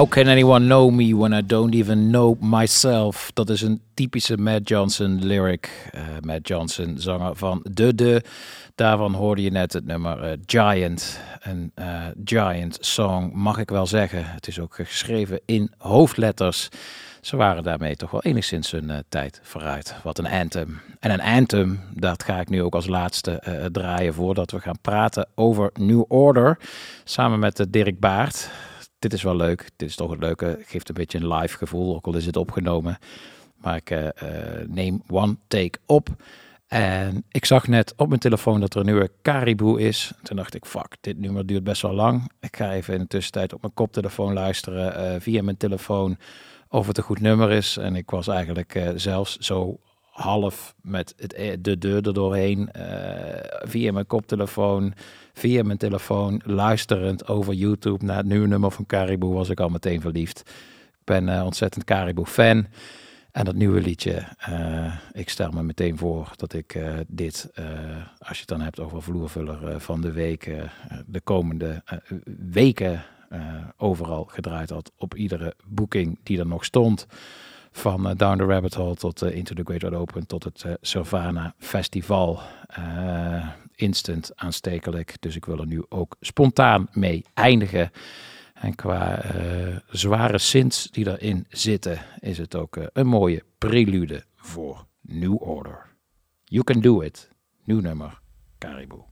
How can anyone know me when I don't even know myself? Dat is een typische Matt Johnson lyric. Eh, Matt Johnson, zanger van De De. Daarvan hoorde je net het nummer eh, Giant. Een eh, Giant song, mag ik wel zeggen. Het is ook geschreven in hoofdletters. Ze waren daarmee toch wel enigszins hun tijd vooruit. Wat een anthem. En een anthem, dat ga ik nu ook als laatste draaien voordat we gaan praten over New Order. Samen met Dirk Baart. Dit is wel leuk. Dit is toch het leuke. Geeft een beetje een live gevoel, ook al is het opgenomen. Maar ik eh, eh, neem one take op. En ik zag net op mijn telefoon dat er een nieuwe Caribou is. Toen dacht ik, fuck, dit nummer duurt best wel lang. Ik ga even in de tussentijd op mijn koptelefoon luisteren eh, via mijn telefoon of het een goed nummer is. En ik was eigenlijk zelfs zo half met het, e- de deur er doorheen, eh, via mijn koptelefoon, via mijn telefoon, luisterend over YouTube naar het nieuwe nummer van Caribou, was ik al meteen verliefd. Ik ben eh, ontzettend Caribou-fan. En dat nieuwe liedje, eh, ik stel me meteen voor dat ik eh, dit, als je het dan hebt over vloervuller van de week, eh, de komende weken overal gedraaid had op iedere boeking die er nog stond. Van Down the Rabbit Hole tot Into the Great Wide Open tot het Savannah Festival. Instant aanstekelijk, dus ik wil er nu ook spontaan mee eindigen. En qua eh, zware synths die erin zitten, is het ook eh, een mooie prelude voor New Order. You can do it. Nieuw nummer, Caribou.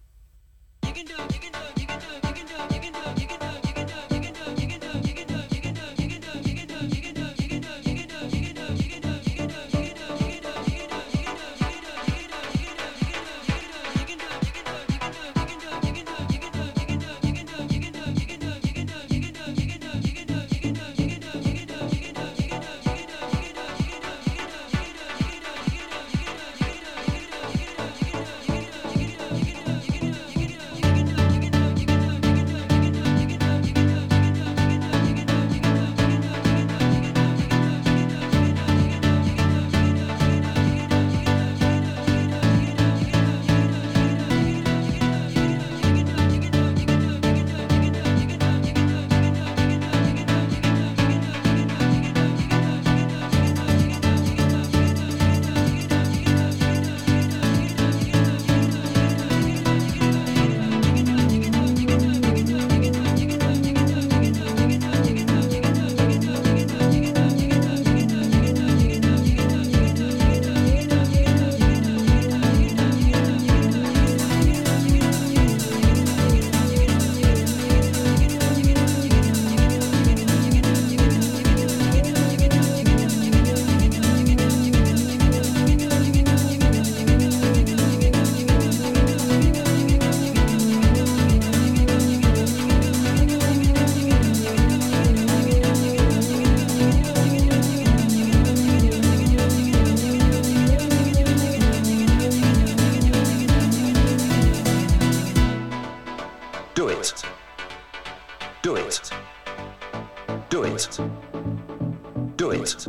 It.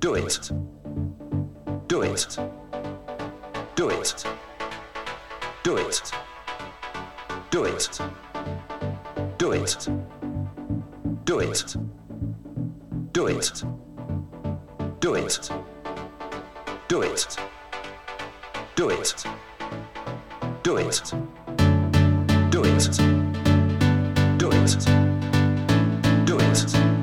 Do it. Do it. Do it. Do it. Do it. Do it. Do it. Do it. Do it. Do it. Do it. Do it. Do it. Do it. Do it.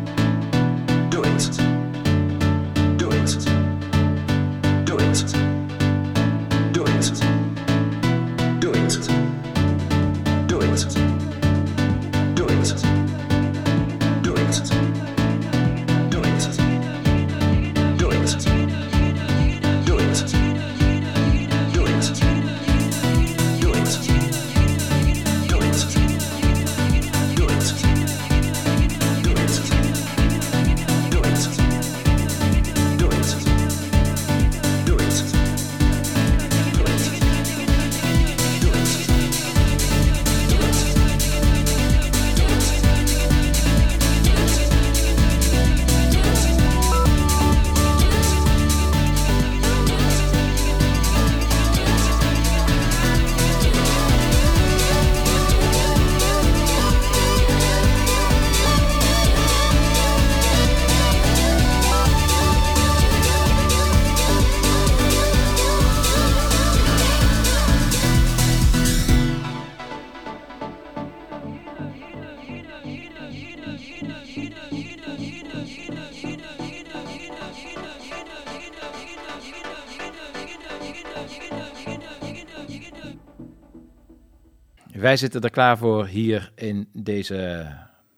Wij zitten er klaar voor hier in deze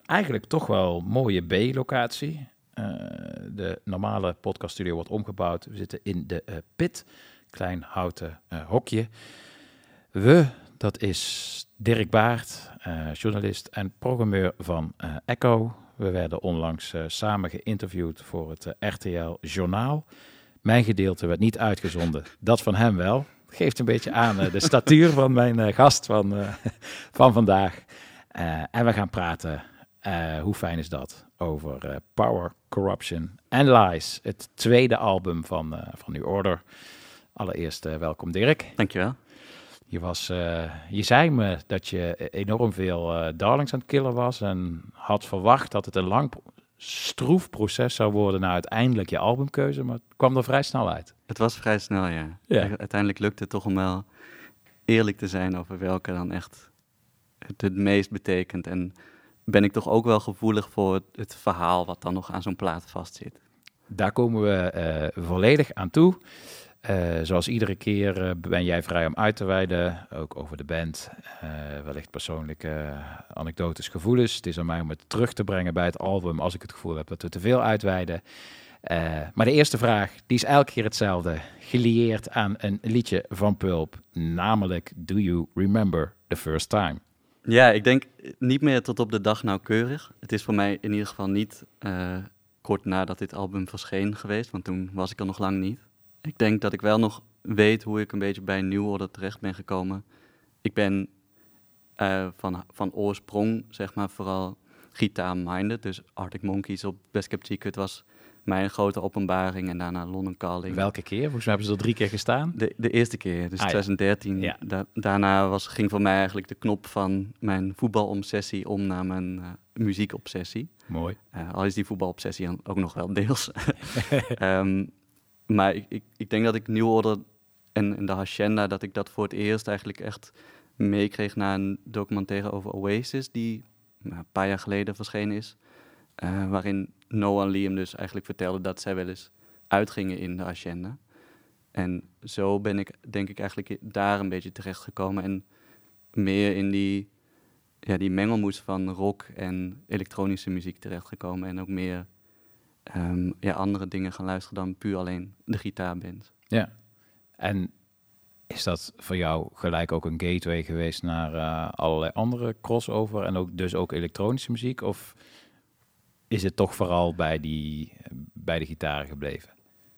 eigenlijk toch wel mooie B-locatie. Eh, de normale podcaststudio wordt omgebouwd. We zitten in de eh, pit, klein houten eh, hokje. We, dat is Dirk Baart, journalist en programmeur van Echo. We werden onlangs samen geïnterviewd voor het RTL Journaal. Mijn gedeelte werd niet uitgezonden, dat van hem wel. Geeft een beetje aan eh, de statuur van mijn eh, gast van, eh, van vandaag. En we gaan praten, hoe fijn is dat, over Power, Corruption and Lies. Het tweede album van, van New Order. Allereerst welkom Dirk. Dankjewel. Je, was, je zei me dat je enorm veel darlings aan het killen was en had verwacht dat het een lang stroef proces zou worden naar uiteindelijk je albumkeuze, maar het kwam er vrij snel uit. Het was vrij snel, ja. Uiteindelijk lukte het toch om wel eerlijk te zijn over welke dan echt het, het meest betekent. En ben ik toch ook wel gevoelig voor het, het verhaal wat dan nog aan zo'n plaat vastzit. Daar komen we eh, volledig aan toe. Eh, zoals iedere keer eh, ben jij vrij om uit te wijden, ook over de band. eh, wellicht persoonlijke anekdotes, gevoelens. Het is aan mij om het terug te brengen bij het album als ik het gevoel heb dat we te veel uitweiden. Maar de eerste vraag, die is elke keer hetzelfde. Gelieerd aan een liedje van Pulp, namelijk Do You Remember the First Time? Ja, ik denk niet meer tot op de dag nauwkeurig. Het is voor mij in ieder geval niet kort nadat dit album verscheen geweest, want toen was ik er nog lang niet. Ik denk dat ik wel nog weet hoe ik een beetje bij New Order terecht ben gekomen. Ik ben eh, van, van oorsprong, zeg maar, vooral gitaar-minded. Dus Arctic Monkeys op Best Kept Secret was mijn grote openbaring en daarna London Calling. Welke keer? Volgens mij hebben ze er drie keer gestaan. De, de eerste keer, dus Ah, ja. 2013. Ja. Da- daarna was, ging voor mij eigenlijk de knop van mijn voetbalobsessie om naar mijn eh, muziekobsessie. Mooi. Eh, al is die voetbalobsessie dan ook nog wel deels. Ehm, maar ik, ik, denk dat ik New Order en, de Hacienda, dat ik dat voor het eerst eigenlijk echt meekreeg na een documentaire over Oasis, die nou, een paar jaar geleden verschenen is. eh, waarin Noah Liam dus eigenlijk vertelde dat zij wel eens uitgingen in de Hacienda. En zo ben ik denk ik eigenlijk daar een beetje terechtgekomen en meer in die, ja, die mengelmoes van rock en elektronische muziek terechtgekomen. En ook meer ehm, ja, andere dingen gaan luisteren dan puur alleen de gitaarband. Ja. En is dat voor jou gelijk ook een gateway geweest naar eh, allerlei andere crossover en ook dus ook elektronische muziek? Of is het toch vooral bij, die, bij de gitaren gebleven?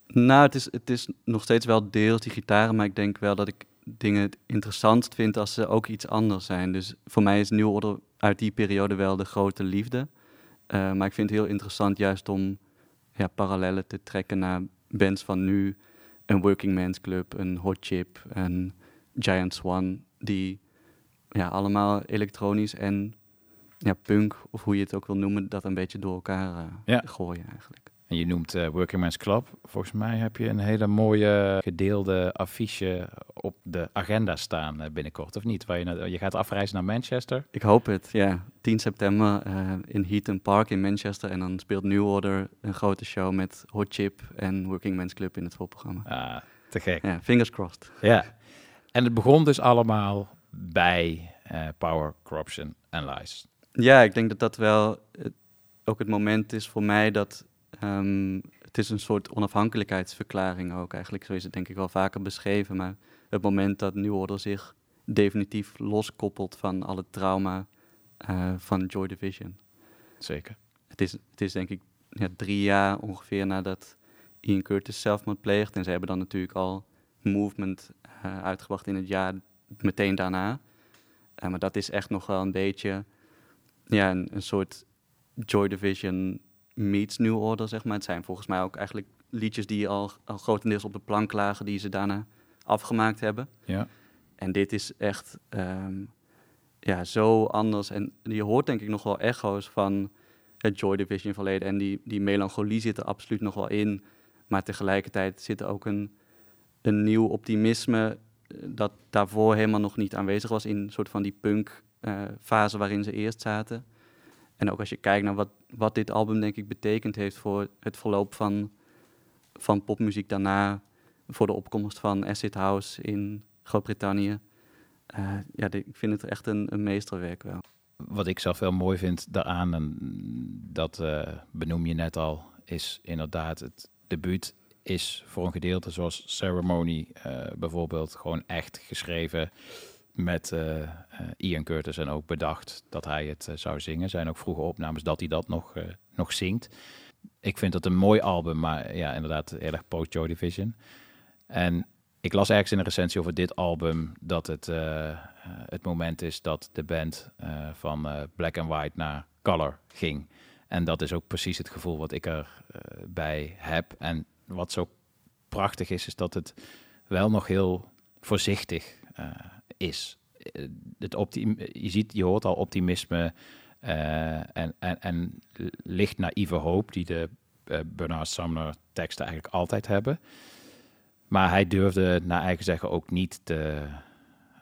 Nou, het is, het is nog steeds wel deels die gitaren, maar ik denk wel dat ik dingen het interessantst vind als ze ook iets anders zijn. Dus voor mij is New Order uit die periode wel de grote liefde. Eh, maar ik vind het heel interessant juist om ja, parallellen te trekken naar bands van nu. Een Working Man's Club, een Hot Chip, een Giant Swan. Die ja, allemaal elektronisch en ja, punk, of hoe je het ook wil noemen, dat een beetje door elkaar eh, Ja. gooien eigenlijk. En je noemt eh, Working Man's Club. Volgens mij heb je een hele mooie gedeelde affiche op de agenda staan eh, binnenkort, of niet? Waar je, naar- je gaat afreizen naar Manchester. Ik hoop het, ja. 10 september eh, in Heaton Park in Manchester. En dan speelt New Order een grote show met Hot Chip en Working Men's Club in het voorprogramma. Ah, te gek. Ja, fingers crossed. Ja. En het begon dus allemaal bij Power, Corruption en Lies. Ja, ik denk dat dat wel ook het moment is voor mij dat... ehm, het is een soort onafhankelijkheidsverklaring ook eigenlijk. Zo is het denk ik wel vaker beschreven. Maar het moment dat New Order zich definitief loskoppelt van al het trauma eh, van Joy Division. Zeker. Het is, het is denk ik ja, drie jaar ongeveer nadat Ian Curtis zelfmoord pleegt. En ze hebben dan natuurlijk al Movement eh, uitgebracht in het jaar meteen daarna. Eh, maar dat is echt nog wel een beetje ja, een, een soort Joy Division meets New Order, zeg maar. Het zijn volgens mij ook eigenlijk liedjes die al, al grotendeels op de plank lagen, die ze daarna afgemaakt hebben. Ja. En dit is echt ehm, ja, zo anders. En je hoort denk ik nog wel echo's van het Joy Division verleden. En die, die melancholie zit er absoluut nog wel in. Maar tegelijkertijd zit er ook een, een nieuw optimisme eh, dat daarvoor helemaal nog niet aanwezig was in een soort van die punk eh, fase waarin ze eerst zaten. En ook als je kijkt naar wat, wat dit album denk ik betekend heeft voor het verloop van, van popmuziek daarna, voor de opkomst van acid house in Groot-Brittannië. eh, ja, ik vind het echt een, een meesterwerk wel. Wat ik zelf wel mooi vind daaraan, en dat eh, benoem je net al, is inderdaad het debuut is voor een gedeelte zoals Ceremony eh, bijvoorbeeld gewoon echt geschreven met eh, eh, Ian Curtis en ook bedacht dat hij het eh, zou zingen. Zijn ook vroege opnames dat hij dat nog, nog zingt. Ik vind het een mooi album, maar ja, inderdaad heel erg post-Joy Division. En ik las ergens in een recensie over dit album dat het het moment is dat de band van Black and White naar Color ging. En dat is ook precies het gevoel wat ik erbij bij heb. En wat zo prachtig is, is dat het wel nog heel voorzichtig eh, is. Eh, Het optim je, ziet, je hoort al optimisme eh, en, en, en licht naïeve hoop die de eh, Bernard Sumner teksten eigenlijk altijd hebben. Maar hij durfde naar eigen zeggen ook niet te...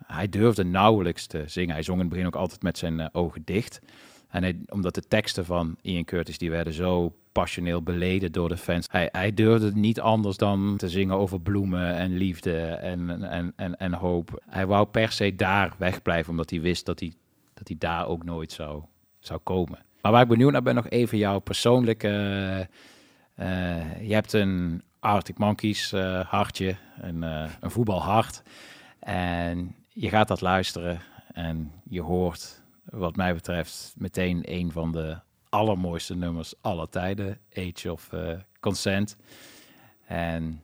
Hij durfde nauwelijks te zingen. Hij zong in het begin ook altijd met zijn ogen dicht. En hij, omdat de teksten van Ian Curtis, die werden zo passioneel beleden door de fans. Hij, hij durfde niet anders dan te zingen over bloemen en liefde en, en, en, en hoop. Hij wou per se daar wegblijven, omdat hij wist dat hij, dat hij daar ook nooit zou, zou komen. Maar waar ik benieuwd naar ben, nog even jouw persoonlijke... eh, je hebt een Arctic Monkeys eh, hartje, een, eh, een voetbalhart. En je gaat dat luisteren en je hoort, wat mij betreft, meteen een van de allermooiste nummers aller tijden, Age of eh, Consent. En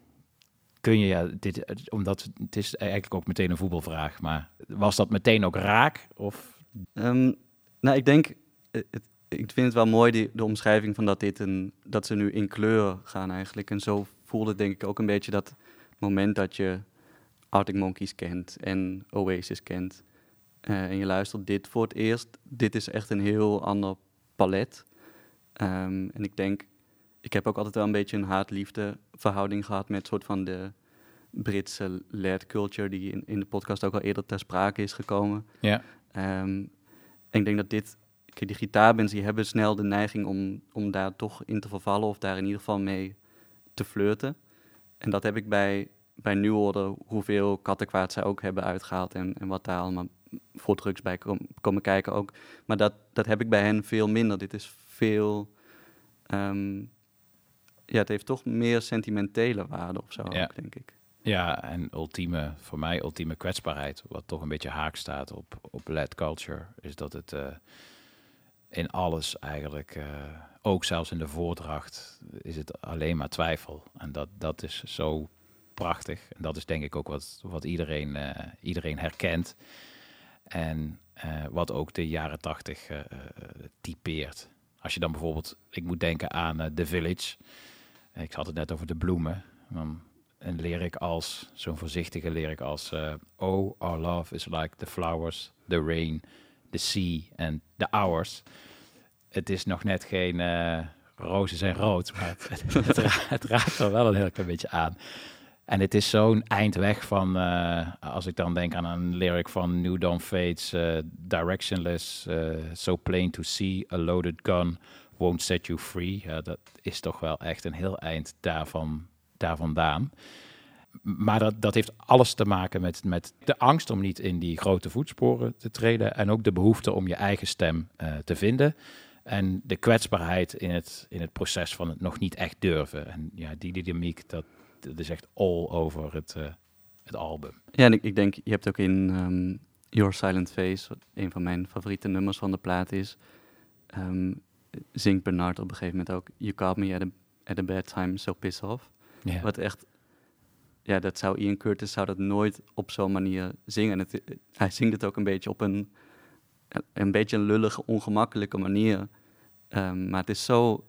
kun je, ja, dit, omdat het is eigenlijk ook meteen een voetbalvraag, maar was dat meteen ook raak? Of Ehm, nou, ik denk, eh, het, ik vind het wel mooi die, de omschrijving van dat, dit een, dat ze nu in kleur gaan eigenlijk. En zo voelde denk ik ook een beetje dat moment dat je Arctic Monkeys kent en Oasis kent. eh, en je luistert dit voor het eerst. Dit is echt een heel ander palet. Ehm, en ik denk, ik heb ook altijd wel een beetje een haat-liefde verhouding gehad met soort van de Britse led culture die in, in de podcast ook al eerder ter sprake is gekomen. Ja. Ehm, en ik denk dat dit, kijk, die gitaarbands die hebben snel de neiging om, om daar toch in te vervallen of daar in ieder geval mee te flirten. En dat heb ik bij, bij New Order, hoeveel kattenkwaad zij ook hebben uitgehaald en, en wat daar allemaal voor drugs bij kom- komen kijken ook. Maar dat, dat heb ik bij hen veel minder. Dit is veel, ehm, ja, het heeft toch meer sentimentele waarde of zo, Ja. ook, denk ik. Ja, en ultieme, voor mij ultieme kwetsbaarheid, wat toch een beetje haak staat op, op led culture, is dat het eh, in alles eigenlijk, eh, ook zelfs in de voordracht, is het alleen maar twijfel. En dat, dat is zo prachtig. En dat is denk ik ook wat, wat iedereen, eh, iedereen herkent. En eh, wat ook de jaren tachtig eh, typeert. Als je dan bijvoorbeeld, ik moet denken aan The Village. Ik had het net over de bloemen. Een lyric als, zo'n voorzichtige lyric als... oh, our love is like the flowers, the rain, the sea and the hours. Het is nog net geen rozen zijn rood, maar het, het, het ra- het raakt er wel een heel klein beetje aan. En het is zo'n eind weg van, eh, als ik dan denk aan een lyric van New Dawn Fates, eh, Directionless, eh, So Plain to See, A Loaded Gun, Won't Set You Free. Dat is toch wel echt een heel eind daarvan, daar vandaan. Maar dat, dat heeft alles te maken met, met de angst om niet in die grote voetsporen te treden. En ook de behoefte om je eigen stem te vinden. En de kwetsbaarheid in het, in het proces van het nog niet echt durven. En ja, die dynamiek, dat, dat is echt all over het, eh, het album. Ja, en ik, ik denk, je hebt ook in ehm, Your Silent Face, wat een van mijn favoriete nummers van de plaat is, ehm, zingt Bernard op een gegeven moment ook, You caught me at a, at a bad time, so piss off. Wat echt, ja, dat zou Ian Curtis zou dat nooit op zo'n manier zingen. En het, hij zingt het ook een beetje op een, een beetje een lullige, ongemakkelijke manier. Ehm, maar het is zo,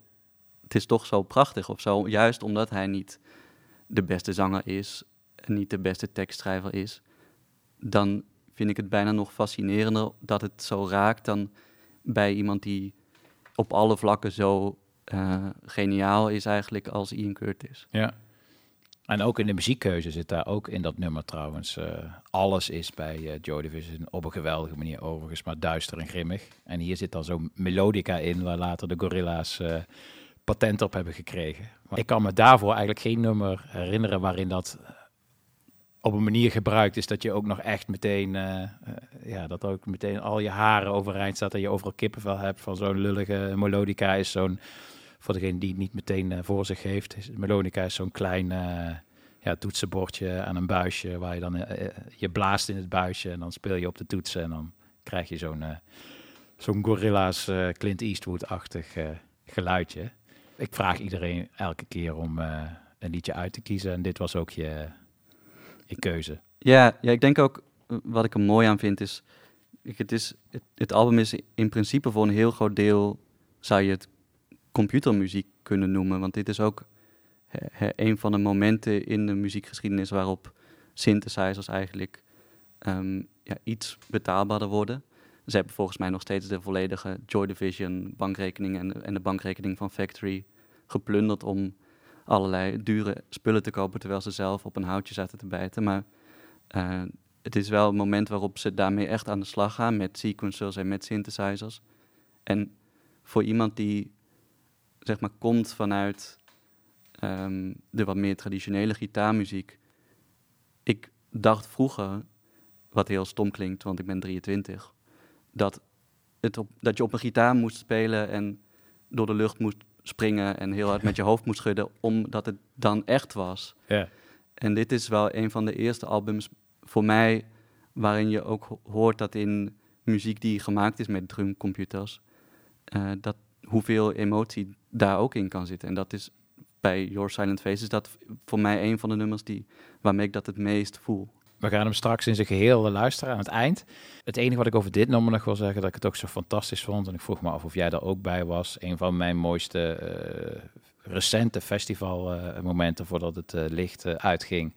het is toch zo prachtig of zo, juist omdat hij niet de beste zanger is en niet de beste tekstschrijver is, dan vind ik het bijna nog fascinerender dat het zo raakt dan bij iemand die op alle vlakken zo eh, geniaal is eigenlijk als Ian Curtis. Ja. En ook in de muziekkeuze zit daar ook in dat nummer trouwens. eh, alles is bij eh, Joy Division op een geweldige manier overigens, maar duister en grimmig. En hier zit dan zo'n melodica in, waar later de Gorilla's patent op hebben gekregen. Ik kan me daarvoor eigenlijk geen nummer herinneren waarin dat op een manier gebruikt is dat je ook nog echt meteen, eh, eh, ja, dat ook meteen al je haren overeind staat en je overal kippenvel hebt van zo'n lullige melodica is zo'n, voor degene die het niet meteen eh, voor zich heeft, melodica is zo'n klein eh, ja, toetsenbordje aan een buisje waar je dan, eh, eh, je blaast in het buisje en dan speel je op de toetsen en dan krijg je zo'n eh, zo'n Gorilla's eh, Clint Eastwood-achtig eh, geluidje. Ik vraag iedereen elke keer om eh, een liedje uit te kiezen en dit was ook je, keuze. Ja, ja, ik denk ook, eh, wat ik er mooi aan vind, is... Het, is het, album is in principe voor een heel groot deel... zou je het computermuziek kunnen noemen. Want dit is ook een van de momenten in de muziekgeschiedenis... waarop synthesizers eigenlijk ehm, ja, iets betaalbaarder worden. Ze hebben volgens mij nog steeds de volledige Joy Division bankrekening... en, en de bankrekening van Factory geplunderd om allerlei dure spullen te kopen... terwijl ze zelf op een houtje zaten te bijten. Maar eh, het is wel een moment waarop ze daarmee echt aan de slag gaan met sequencers en met synthesizers. En voor iemand die zeg maar komt vanuit ehm, de wat meer traditionele gitaarmuziek. Ik dacht vroeger, wat heel stom klinkt, want ik ben 23, dat, het op, dat je op een gitaar moest spelen en door de lucht moest springen en heel hard met je hoofd moest schudden, omdat het dan echt was. En dit is wel een van de eerste albums voor mij waarin je ook ho- hoort dat in muziek die gemaakt is met drumcomputers, eh, dat hoeveel emotie daar ook in kan zitten. En dat is bij Your Silent Face is dat voor mij een van de nummers die, waarmee ik dat het meest voel. We gaan hem straks in zijn geheel eh, luisteren aan het eind. Het enige wat ik over dit nummer nog wil zeggen, dat ik het ook zo fantastisch vond. En ik vroeg me af of jij er ook bij was. Een van mijn mooiste eh, recente festivalmomenten voordat het eh, licht eh, uitging.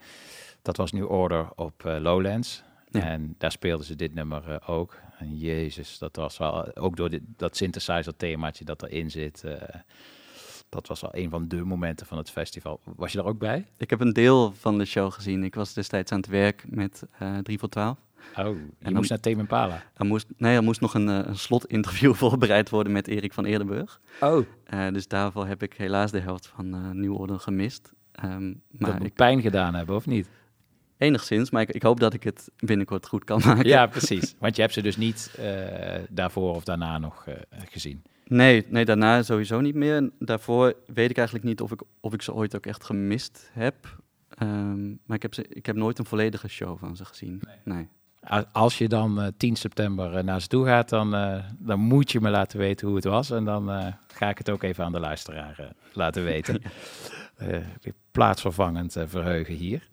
Dat was New Order op eh, Lowlands. Ja. En daar speelden ze dit nummer eh, ook. En jezus, dat was wel, ook door dit, dat synthesizer themaatje dat erin zit. Dat was wel een van de momenten van het festival. Was je daar ook bij? Ik heb een deel van de show gezien. Ik was destijds aan het werk met eh 3 voor 12. Oh, je dan- moest naar Tame Impala. Er moest, nee, er moest nog een, eh, een slotinterview voorbereid worden met Erik van Eerdenburg. Oh. Eh, dus daarvoor heb ik helaas de helft van eh Nieuw Orde gemist. Ehm, Dat maar moet ik, pijn gedaan hebben, of niet? enigszins, maar ik, ik hoop dat ik het binnenkort goed kan maken. Ja, precies. Want je hebt ze dus niet daarvoor of daarna nog gezien. Nee, nee, daarna sowieso niet meer. Daarvoor weet ik eigenlijk niet of ik, of ik ze ooit ook echt gemist heb. Ehm, maar ik heb, ze, ik heb nooit een volledige show van ze gezien. Nee. Als je dan eh, 10 september eh, naar ze toe gaat, dan, eh, dan moet je me laten weten hoe het was. En dan eh, ga ik het ook even aan de luisteraar eh, laten weten. Eh, plaatsvervangend eh, verheugen hier.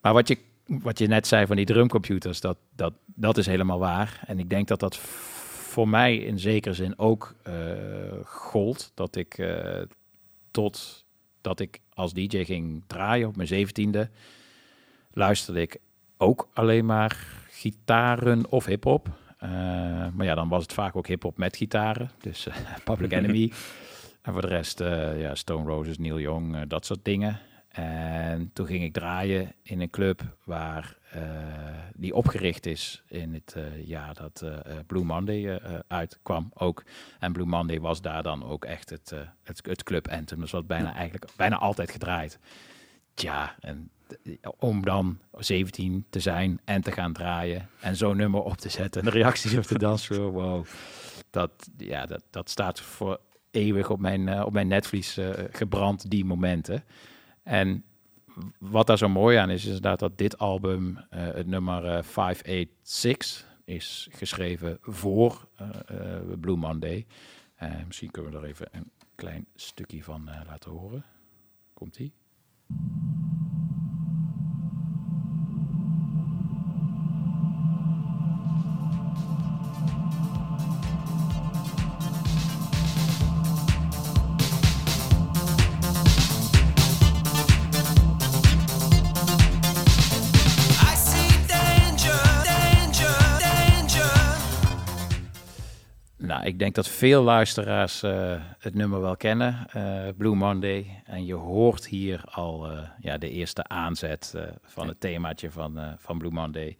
Maar wat je, wat je net zei van die drumcomputers, dat, dat, dat is helemaal waar. En ik denk dat dat voor mij in zekere zin ook eh, gold. Dat ik eh, tot dat ik als DJ ging draaien op mijn zeventiende, luisterde ik ook alleen maar gitaren of hip-hop. Eh, maar ja, dan was het vaak ook hip-hop met gitaren. Dus Public Enemy. en voor de rest, ja, Stone Roses, Neil Young, dat soort dingen. En toen ging ik draaien in een club waar eh, die opgericht is in het eh, jaar dat eh, Blue Monday uitkwam ook. En Blue Monday was daar dan ook echt het, het, het club anthem. Dus wat bijna eigenlijk bijna altijd gedraaid. Tja, en om dan 17 te zijn en te gaan draaien en zo'n nummer op te zetten en de reacties op de dansvloer, wow. Dat, ja, dat, dat staat voor eeuwig op mijn, op mijn netvlies gebrand, die momenten. En wat daar zo mooi aan is, is inderdaad dat dit album, eh, het nummer eh, 586, is geschreven voor eh, eh, Blue Monday. Eh, misschien kunnen we er even een klein stukje van eh, laten horen. Komt-ie? Ik denk dat veel luisteraars eh, het nummer wel kennen, eh, Blue Monday. En je hoort hier al eh, ja, de eerste aanzet van het themaatje van, van Blue Monday.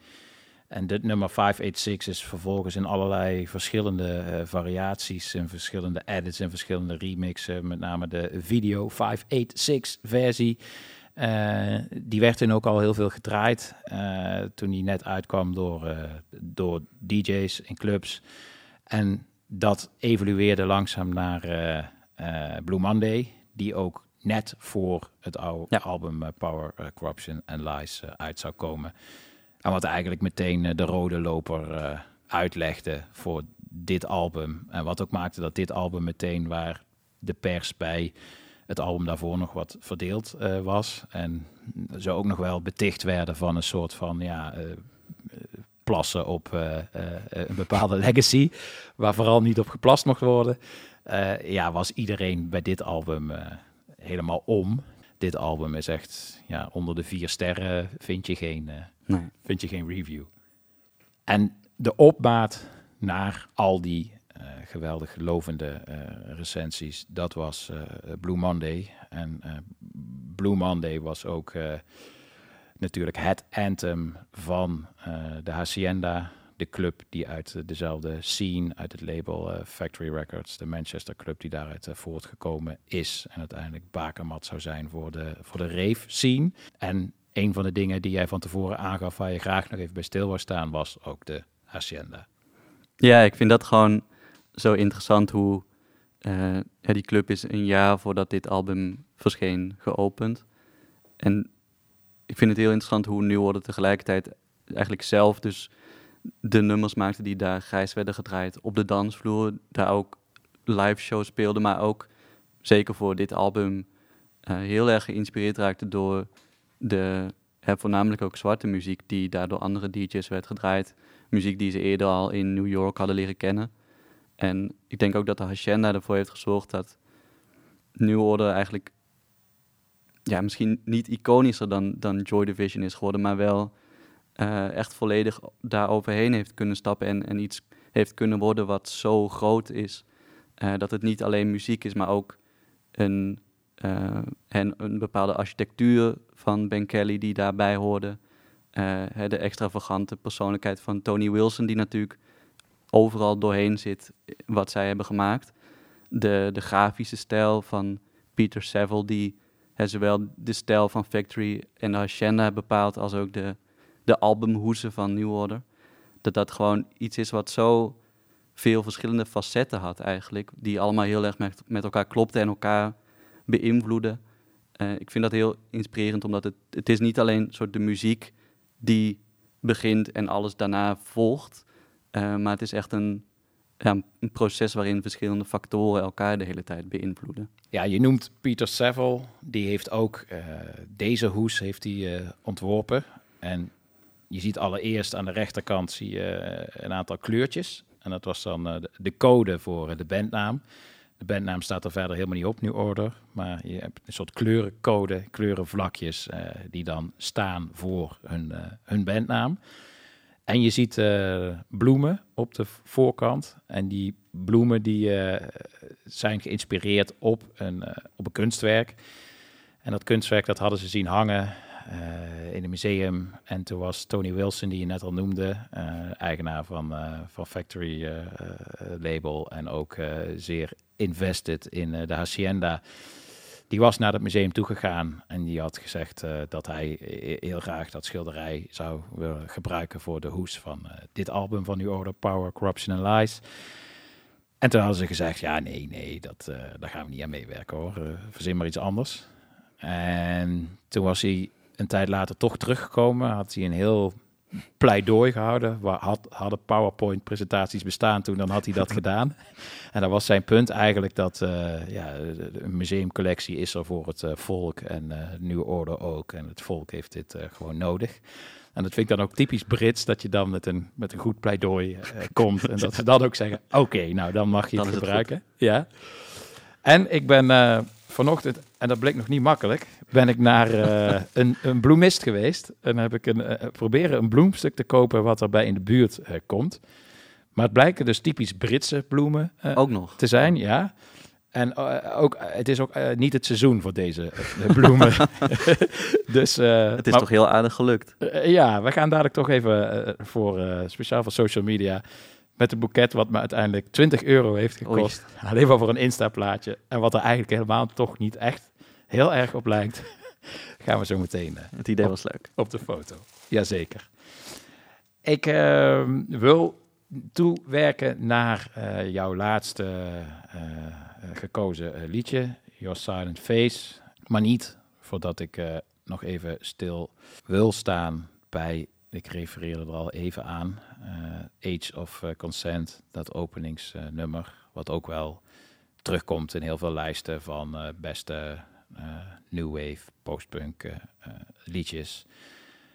En dit nummer 586 is vervolgens in allerlei verschillende variaties, in verschillende edits en verschillende remixen, met name de video 586 versie. Die werd toen ook al heel veel gedraaid. toen hij net uitkwam door, door DJ's in clubs. En dat evolueerde langzaam naar eh, eh, Blue Monday. Die ook net voor het oude album eh, Power, Corruption and Lies uit zou komen. En wat eigenlijk meteen de rode loper uitlegde voor dit album. En wat ook maakte dat dit album meteen waar de pers bij het album daarvoor nog wat verdeeld was. En ze ook nog wel beticht werden van een soort van ja, plassen op eh, eh, een bepaalde legacy, waar vooral niet op geplast mocht worden. Eh, ja, was iedereen bij dit album helemaal om. Dit album is echt ja, onder de vier sterren vind je geen, Nee. vind je geen review. En de opmaat naar al die eh, geweldig lovende eh, recensies, dat was Blue Monday. En Blue Monday was ook natuurlijk het anthem van eh, de Hacienda, de club die uit eh, dezelfde scene, uit het label eh, Factory Records, de Manchester club die daaruit eh, voortgekomen is. En uiteindelijk bakermat zou zijn voor de, voor de rave scene. En een van de dingen die jij van tevoren aangaf waar je graag nog even bij stil wou staan, was ook de Hacienda. Ja, ik vind dat gewoon zo interessant hoe die club is een jaar voordat dit album verscheen geopend. En ik vind het heel interessant hoe New Order tegelijkertijd eigenlijk zelf dus de nummers maakte die daar grijs werden gedraaid op de dansvloer. Daar ook live shows speelden, maar ook zeker voor dit album eh, heel erg geïnspireerd raakte door de voornamelijk ook zwarte muziek die daar door andere DJ's werd gedraaid. Muziek die ze eerder al in New York hadden leren kennen. En ik denk ook dat de Hacienda ervoor heeft gezorgd dat New Order eigenlijk ja, misschien niet iconischer dan, dan Joy Division is geworden, maar wel eh, echt volledig daar overheen heeft kunnen stappen en, en iets heeft kunnen worden wat zo groot is. eh, dat het niet alleen muziek is, maar ook een, eh, en een bepaalde architectuur van Ben Kelly die daarbij hoorde. De extravagante persoonlijkheid van Tony Wilson, die natuurlijk overal doorheen zit wat zij hebben gemaakt. De, de grafische stijl van Peter Saville, die zowel de stijl van Factory en de Hacienda bepaalt, als ook de, de albumhoesen van New Order. Dat dat gewoon iets is wat zo veel verschillende facetten had eigenlijk, die allemaal heel erg met, met elkaar klopten en elkaar beïnvloeden. Eh, ik vind dat heel inspirerend, omdat het, het is niet alleen soort de muziek die begint en alles daarna volgt, eh, maar het is echt een, ja, een proces waarin verschillende factoren elkaar de hele tijd beïnvloeden. Ja, je noemt Peter Saville. Die heeft ook eh, deze hoes heeft hij, eh, ontworpen. En je ziet allereerst aan de rechterkant zie je eh, een aantal kleurtjes. En dat was dan de, de code voor de bandnaam. De bandnaam staat er verder helemaal niet op, New Order. Maar je hebt een soort kleurencode, kleurenvlakjes... eh, die dan staan voor hun, hun bandnaam. En je ziet eh, bloemen op de voorkant. En die bloemen die, eh, zijn geïnspireerd op een, eh, op een kunstwerk. En dat kunstwerk dat hadden ze zien hangen in een museum. En toen was Tony Wilson, die je net al noemde, eigenaar van, van Factory Label. En ook zeer invested in de Hacienda. Die was naar het museum toegegaan en die had gezegd eh, dat hij he- heel graag dat schilderij zou willen gebruiken voor de hoes van eh, dit album van New Order, Power, Corruption and Lies. En toen hadden ze gezegd, ja nee, nee, dat, eh, daar gaan we niet aan meewerken hoor, verzin maar iets anders. En toen was hij een tijd later toch teruggekomen, had hij een heel pleidooi gehouden. Waar had, hadden PowerPoint-presentaties bestaan toen, dan had hij dat gedaan. En dat was zijn punt eigenlijk dat eh, ja, een museumcollectie is er voor het eh, volk en eh New Order ook. En het volk heeft dit gewoon nodig. En dat vind ik dan ook typisch Brits, dat je dan met een, met een goed pleidooi komt. En dat ze dan ook zeggen, oké, nou dan mag je Dan het gebruiken. ja. En ik ben vanochtend, en dat bleek nog niet makkelijk, ben ik naar eh, een, een bloemist geweest. En heb ik een, eh, proberen een bloemstuk te kopen wat erbij in de buurt eh, komt. Maar het blijken dus typisch Britse bloemen eh, Ook nog. te zijn, ja. En eh, ook, eh, het is ook eh, niet het seizoen voor deze eh, bloemen. dus, eh, Het is maar- toch heel aardig gelukt. eh, ja, we gaan dadelijk toch even eh, voor, eh, speciaal voor social media, met een boeket wat me uiteindelijk 20 euro heeft gekost. Alleen maar voor een Insta-plaatje. En wat er eigenlijk helemaal toch niet echt heel erg op lijkt. Gaan we zo meteen. eh, Het idee op- was leuk. Op de foto. Jazeker. Ik ehm, wil toewerken naar eh, jouw laatste eh, eh, gekozen liedje, Your Silent Face. Maar niet voordat ik eh, nog even stil wil staan bij, ik refereerde er al even aan, eh, Age of Consent, dat openingsnummer, wat ook wel terugkomt in heel veel lijsten van eh, beste new wave, postpunk eh, eh, liedjes.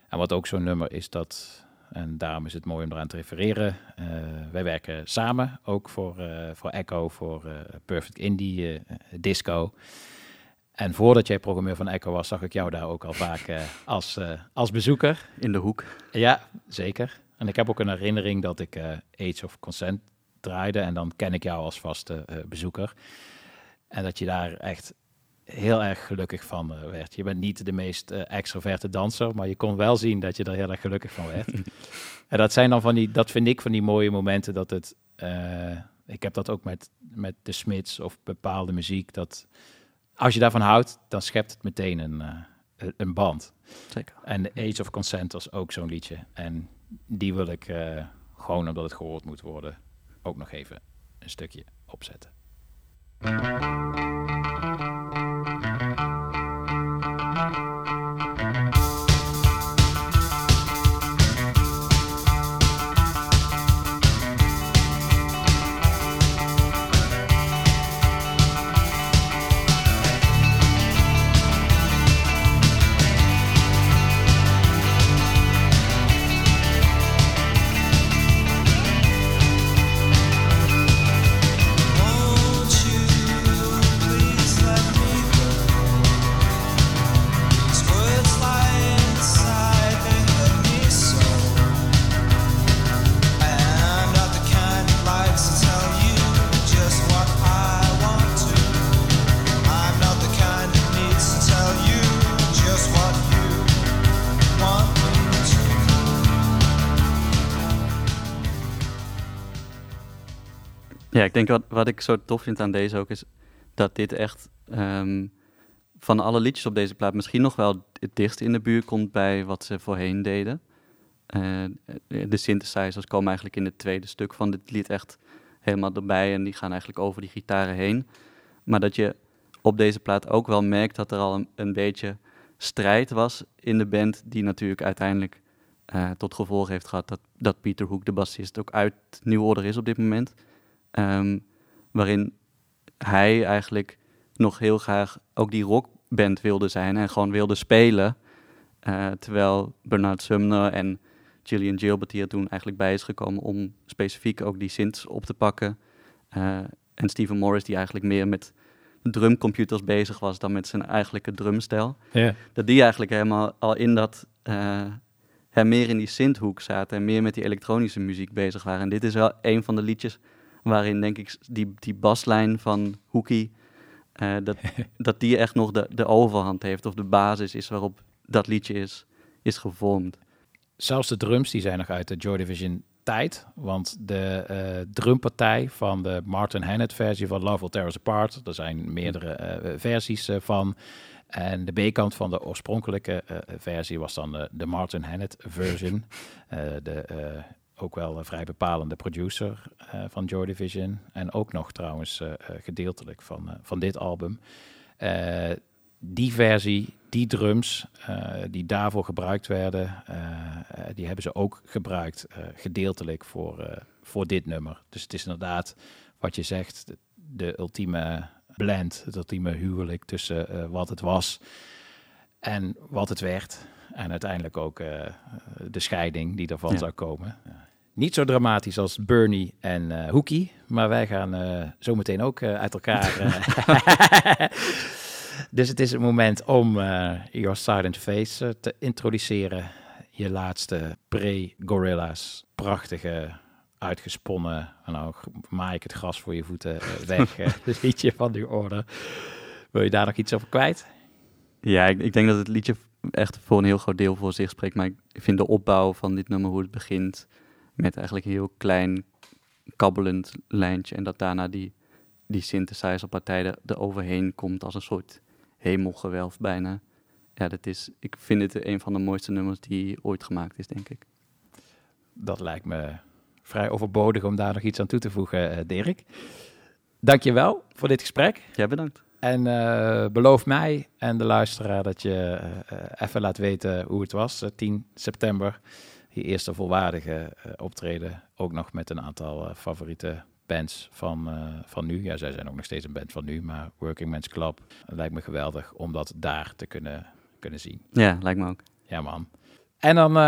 En wat ook zo'n nummer is dat, en daarom is het mooi om eraan te refereren. eh, wij werken samen, ook voor, eh, voor Echo, voor eh, Perfect Indie eh, Disco. En voordat jij programmeur van Echo was, zag ik jou daar ook al vaak eh, als, eh, als bezoeker. In de hoek. Ja, zeker. En ik heb ook een herinnering dat ik eh, Age of Consent draaide. En dan ken ik jou als vaste eh, bezoeker. En dat je daar echt heel erg gelukkig van eh, werd. Je bent niet de meest eh, extroverte danser, maar je kon wel zien dat je er heel erg gelukkig van werd. en dat zijn dan van die, dat vind ik van die mooie momenten dat het. eh, ik heb dat ook met, met de Smits of bepaalde muziek. Dat als je daarvan houdt, dan schept het meteen een, een band. Zeker. En Age of Consent was ook zo'n liedje. En die wil ik gewoon omdat het gehoord moet worden, ook nog even een stukje opzetten. Denk wat, wat ik zo tof vind aan deze ook is dat dit echt ehm, van alle liedjes op deze plaat misschien nog wel het dichtst in de buurt komt bij wat ze voorheen deden. Eh, de synthesizers komen eigenlijk in het tweede stuk van dit lied echt helemaal erbij en die gaan eigenlijk over die gitaren heen. Maar dat je op deze plaat ook wel merkt dat er al een, beetje strijd was in de band, die natuurlijk uiteindelijk eh, tot gevolg heeft gehad dat, dat Pieter Hoek, de bassist, ook uit New Order is op dit moment. Ehm, waarin hij eigenlijk nog heel graag ook die rockband wilde zijn en gewoon wilde spelen. Eh, terwijl Bernard Sumner en Gillian Gilbert hier toen eigenlijk bij is gekomen om specifiek ook die synths op te pakken. Eh, en Stephen Morris die eigenlijk meer met drumcomputers bezig was dan met zijn eigenlijke drumstijl. Dat die eigenlijk helemaal al in dat... eh meer in die synthhoek zaten en meer met die elektronische muziek bezig waren. En dit is wel een van de liedjes waarin denk ik die, die baslijn van Hoekie, eh, dat, dat die echt nog de, de overhand heeft of de basis is waarop dat liedje is, is gevormd. Zelfs de drums die zijn nog uit de Joy Division tijd. Want de eh, drumpartij van de Martin Hannett versie van Love Will Tear Us Apart. Er zijn meerdere eh, versies van. En de B-kant van de oorspronkelijke versie was dan de, de Martin Hannett version. De ook wel een vrij bepalende producer eh, van Joy Division. En ook nog trouwens eh, eh, gedeeltelijk van, van dit album. Die versie, die drums die daarvoor gebruikt werden, die hebben ze ook gebruikt gedeeltelijk voor, voor dit nummer. Dus het is inderdaad wat je zegt, de, de ultieme blend, het ultieme huwelijk tussen wat het was en wat het werd. En uiteindelijk ook de scheiding die ervan Ja. zou komen. Niet zo dramatisch als Bernie en eh Hoekie, maar wij gaan eh zo meteen ook eh, uit elkaar. dus het is het moment om Your Silent Face te introduceren. Je laatste pre-Gorilla's prachtige, uitgesponnen, en nou maai ik het gras voor je voeten weg, liedje van die orde. Wil je daar nog iets over kwijt? Ja, ik, ik denk dat het liedje echt voor een heel groot deel voor zich spreekt. Maar ik vind de opbouw van dit nummer, hoe het begint, met eigenlijk een heel klein kabbelend lijntje. En dat daarna die, die synthesizerpartij er, er overheen komt als een soort hemelgewelf bijna. ja, dat is, ik vind het een van de mooiste nummers die ooit gemaakt is, denk ik. Dat lijkt me vrij overbodig om daar nog iets aan toe te voegen, eh, Dirk. Dankjewel voor dit gesprek. Jij bedankt. En eh, beloof mij en de luisteraar dat je eh, even laat weten hoe het was. eh, 10 september, eerste volwaardige eh, optreden. Ook nog met een aantal eh, favoriete bands van, eh, van nu. Ja, zij zijn ook nog steeds een band van nu, maar Working Men's Club. Het lijkt me geweldig om dat daar te kunnen, kunnen zien. Ja, lijkt me ook. Ja, man. En dan, eh,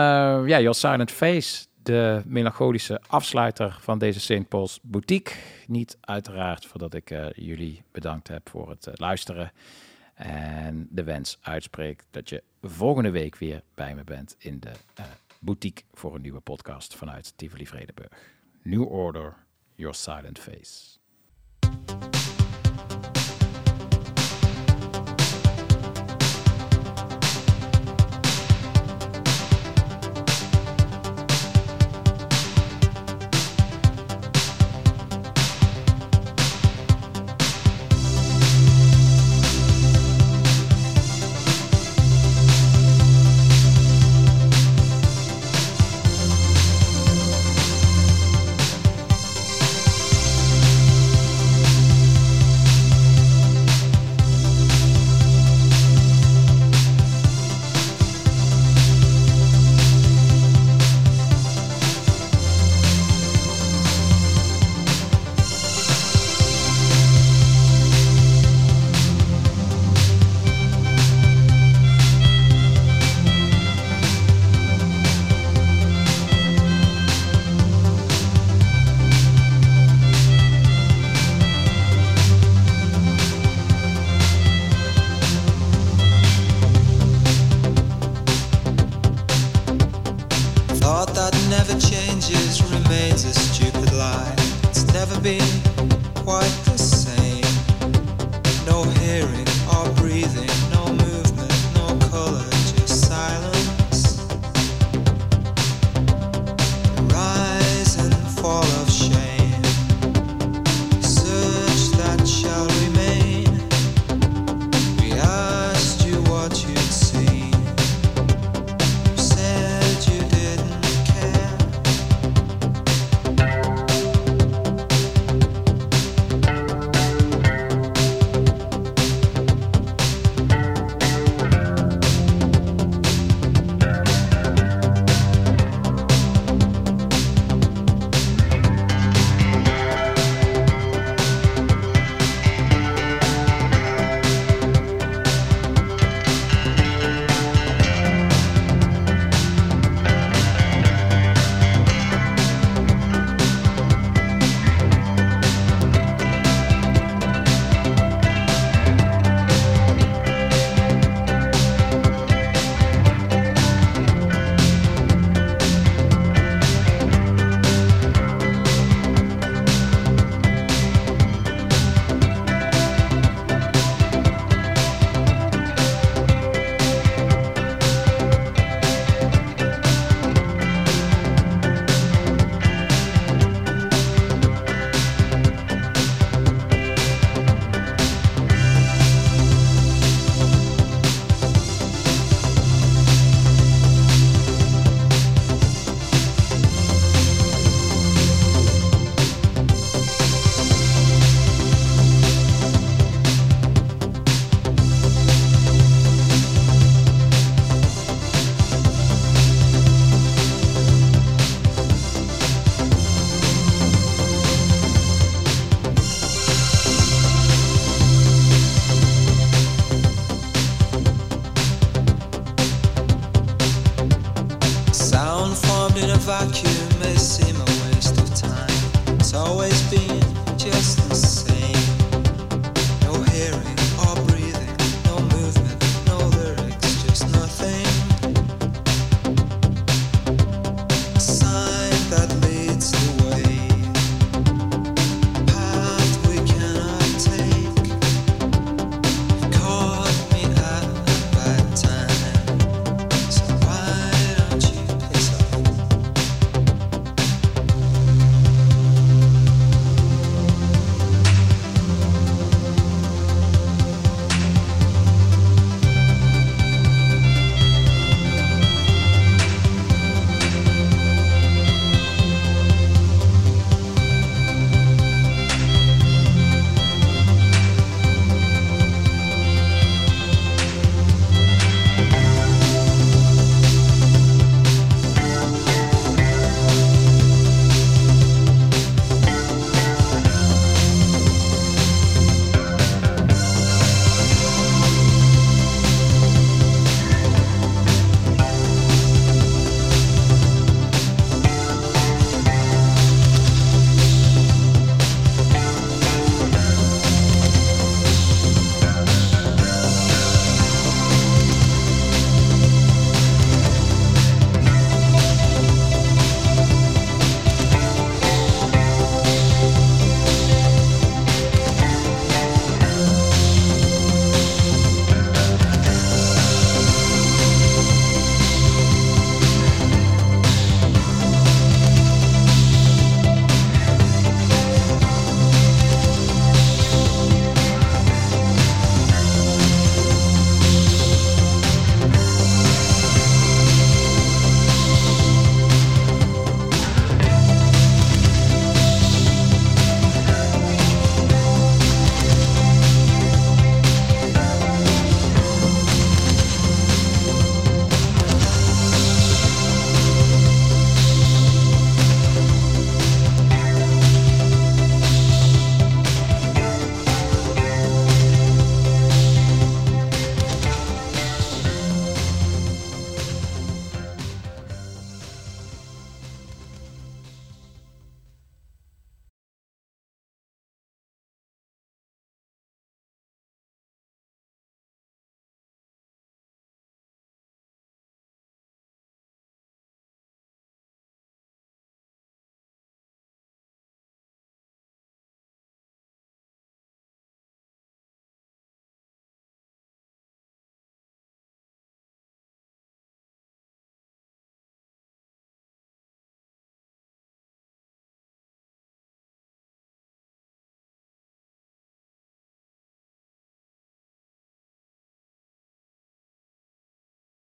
ja, Your Silent Face, de melancholische afsluiter van deze St. Paul's Boutique. Niet uiteraard voordat ik jullie bedankt heb voor het luisteren. En de wens uitspreek dat je volgende week weer bij me bent in de boutique voor een nieuwe podcast vanuit Tivoli Vredenburg. New Order, Your Silent Face.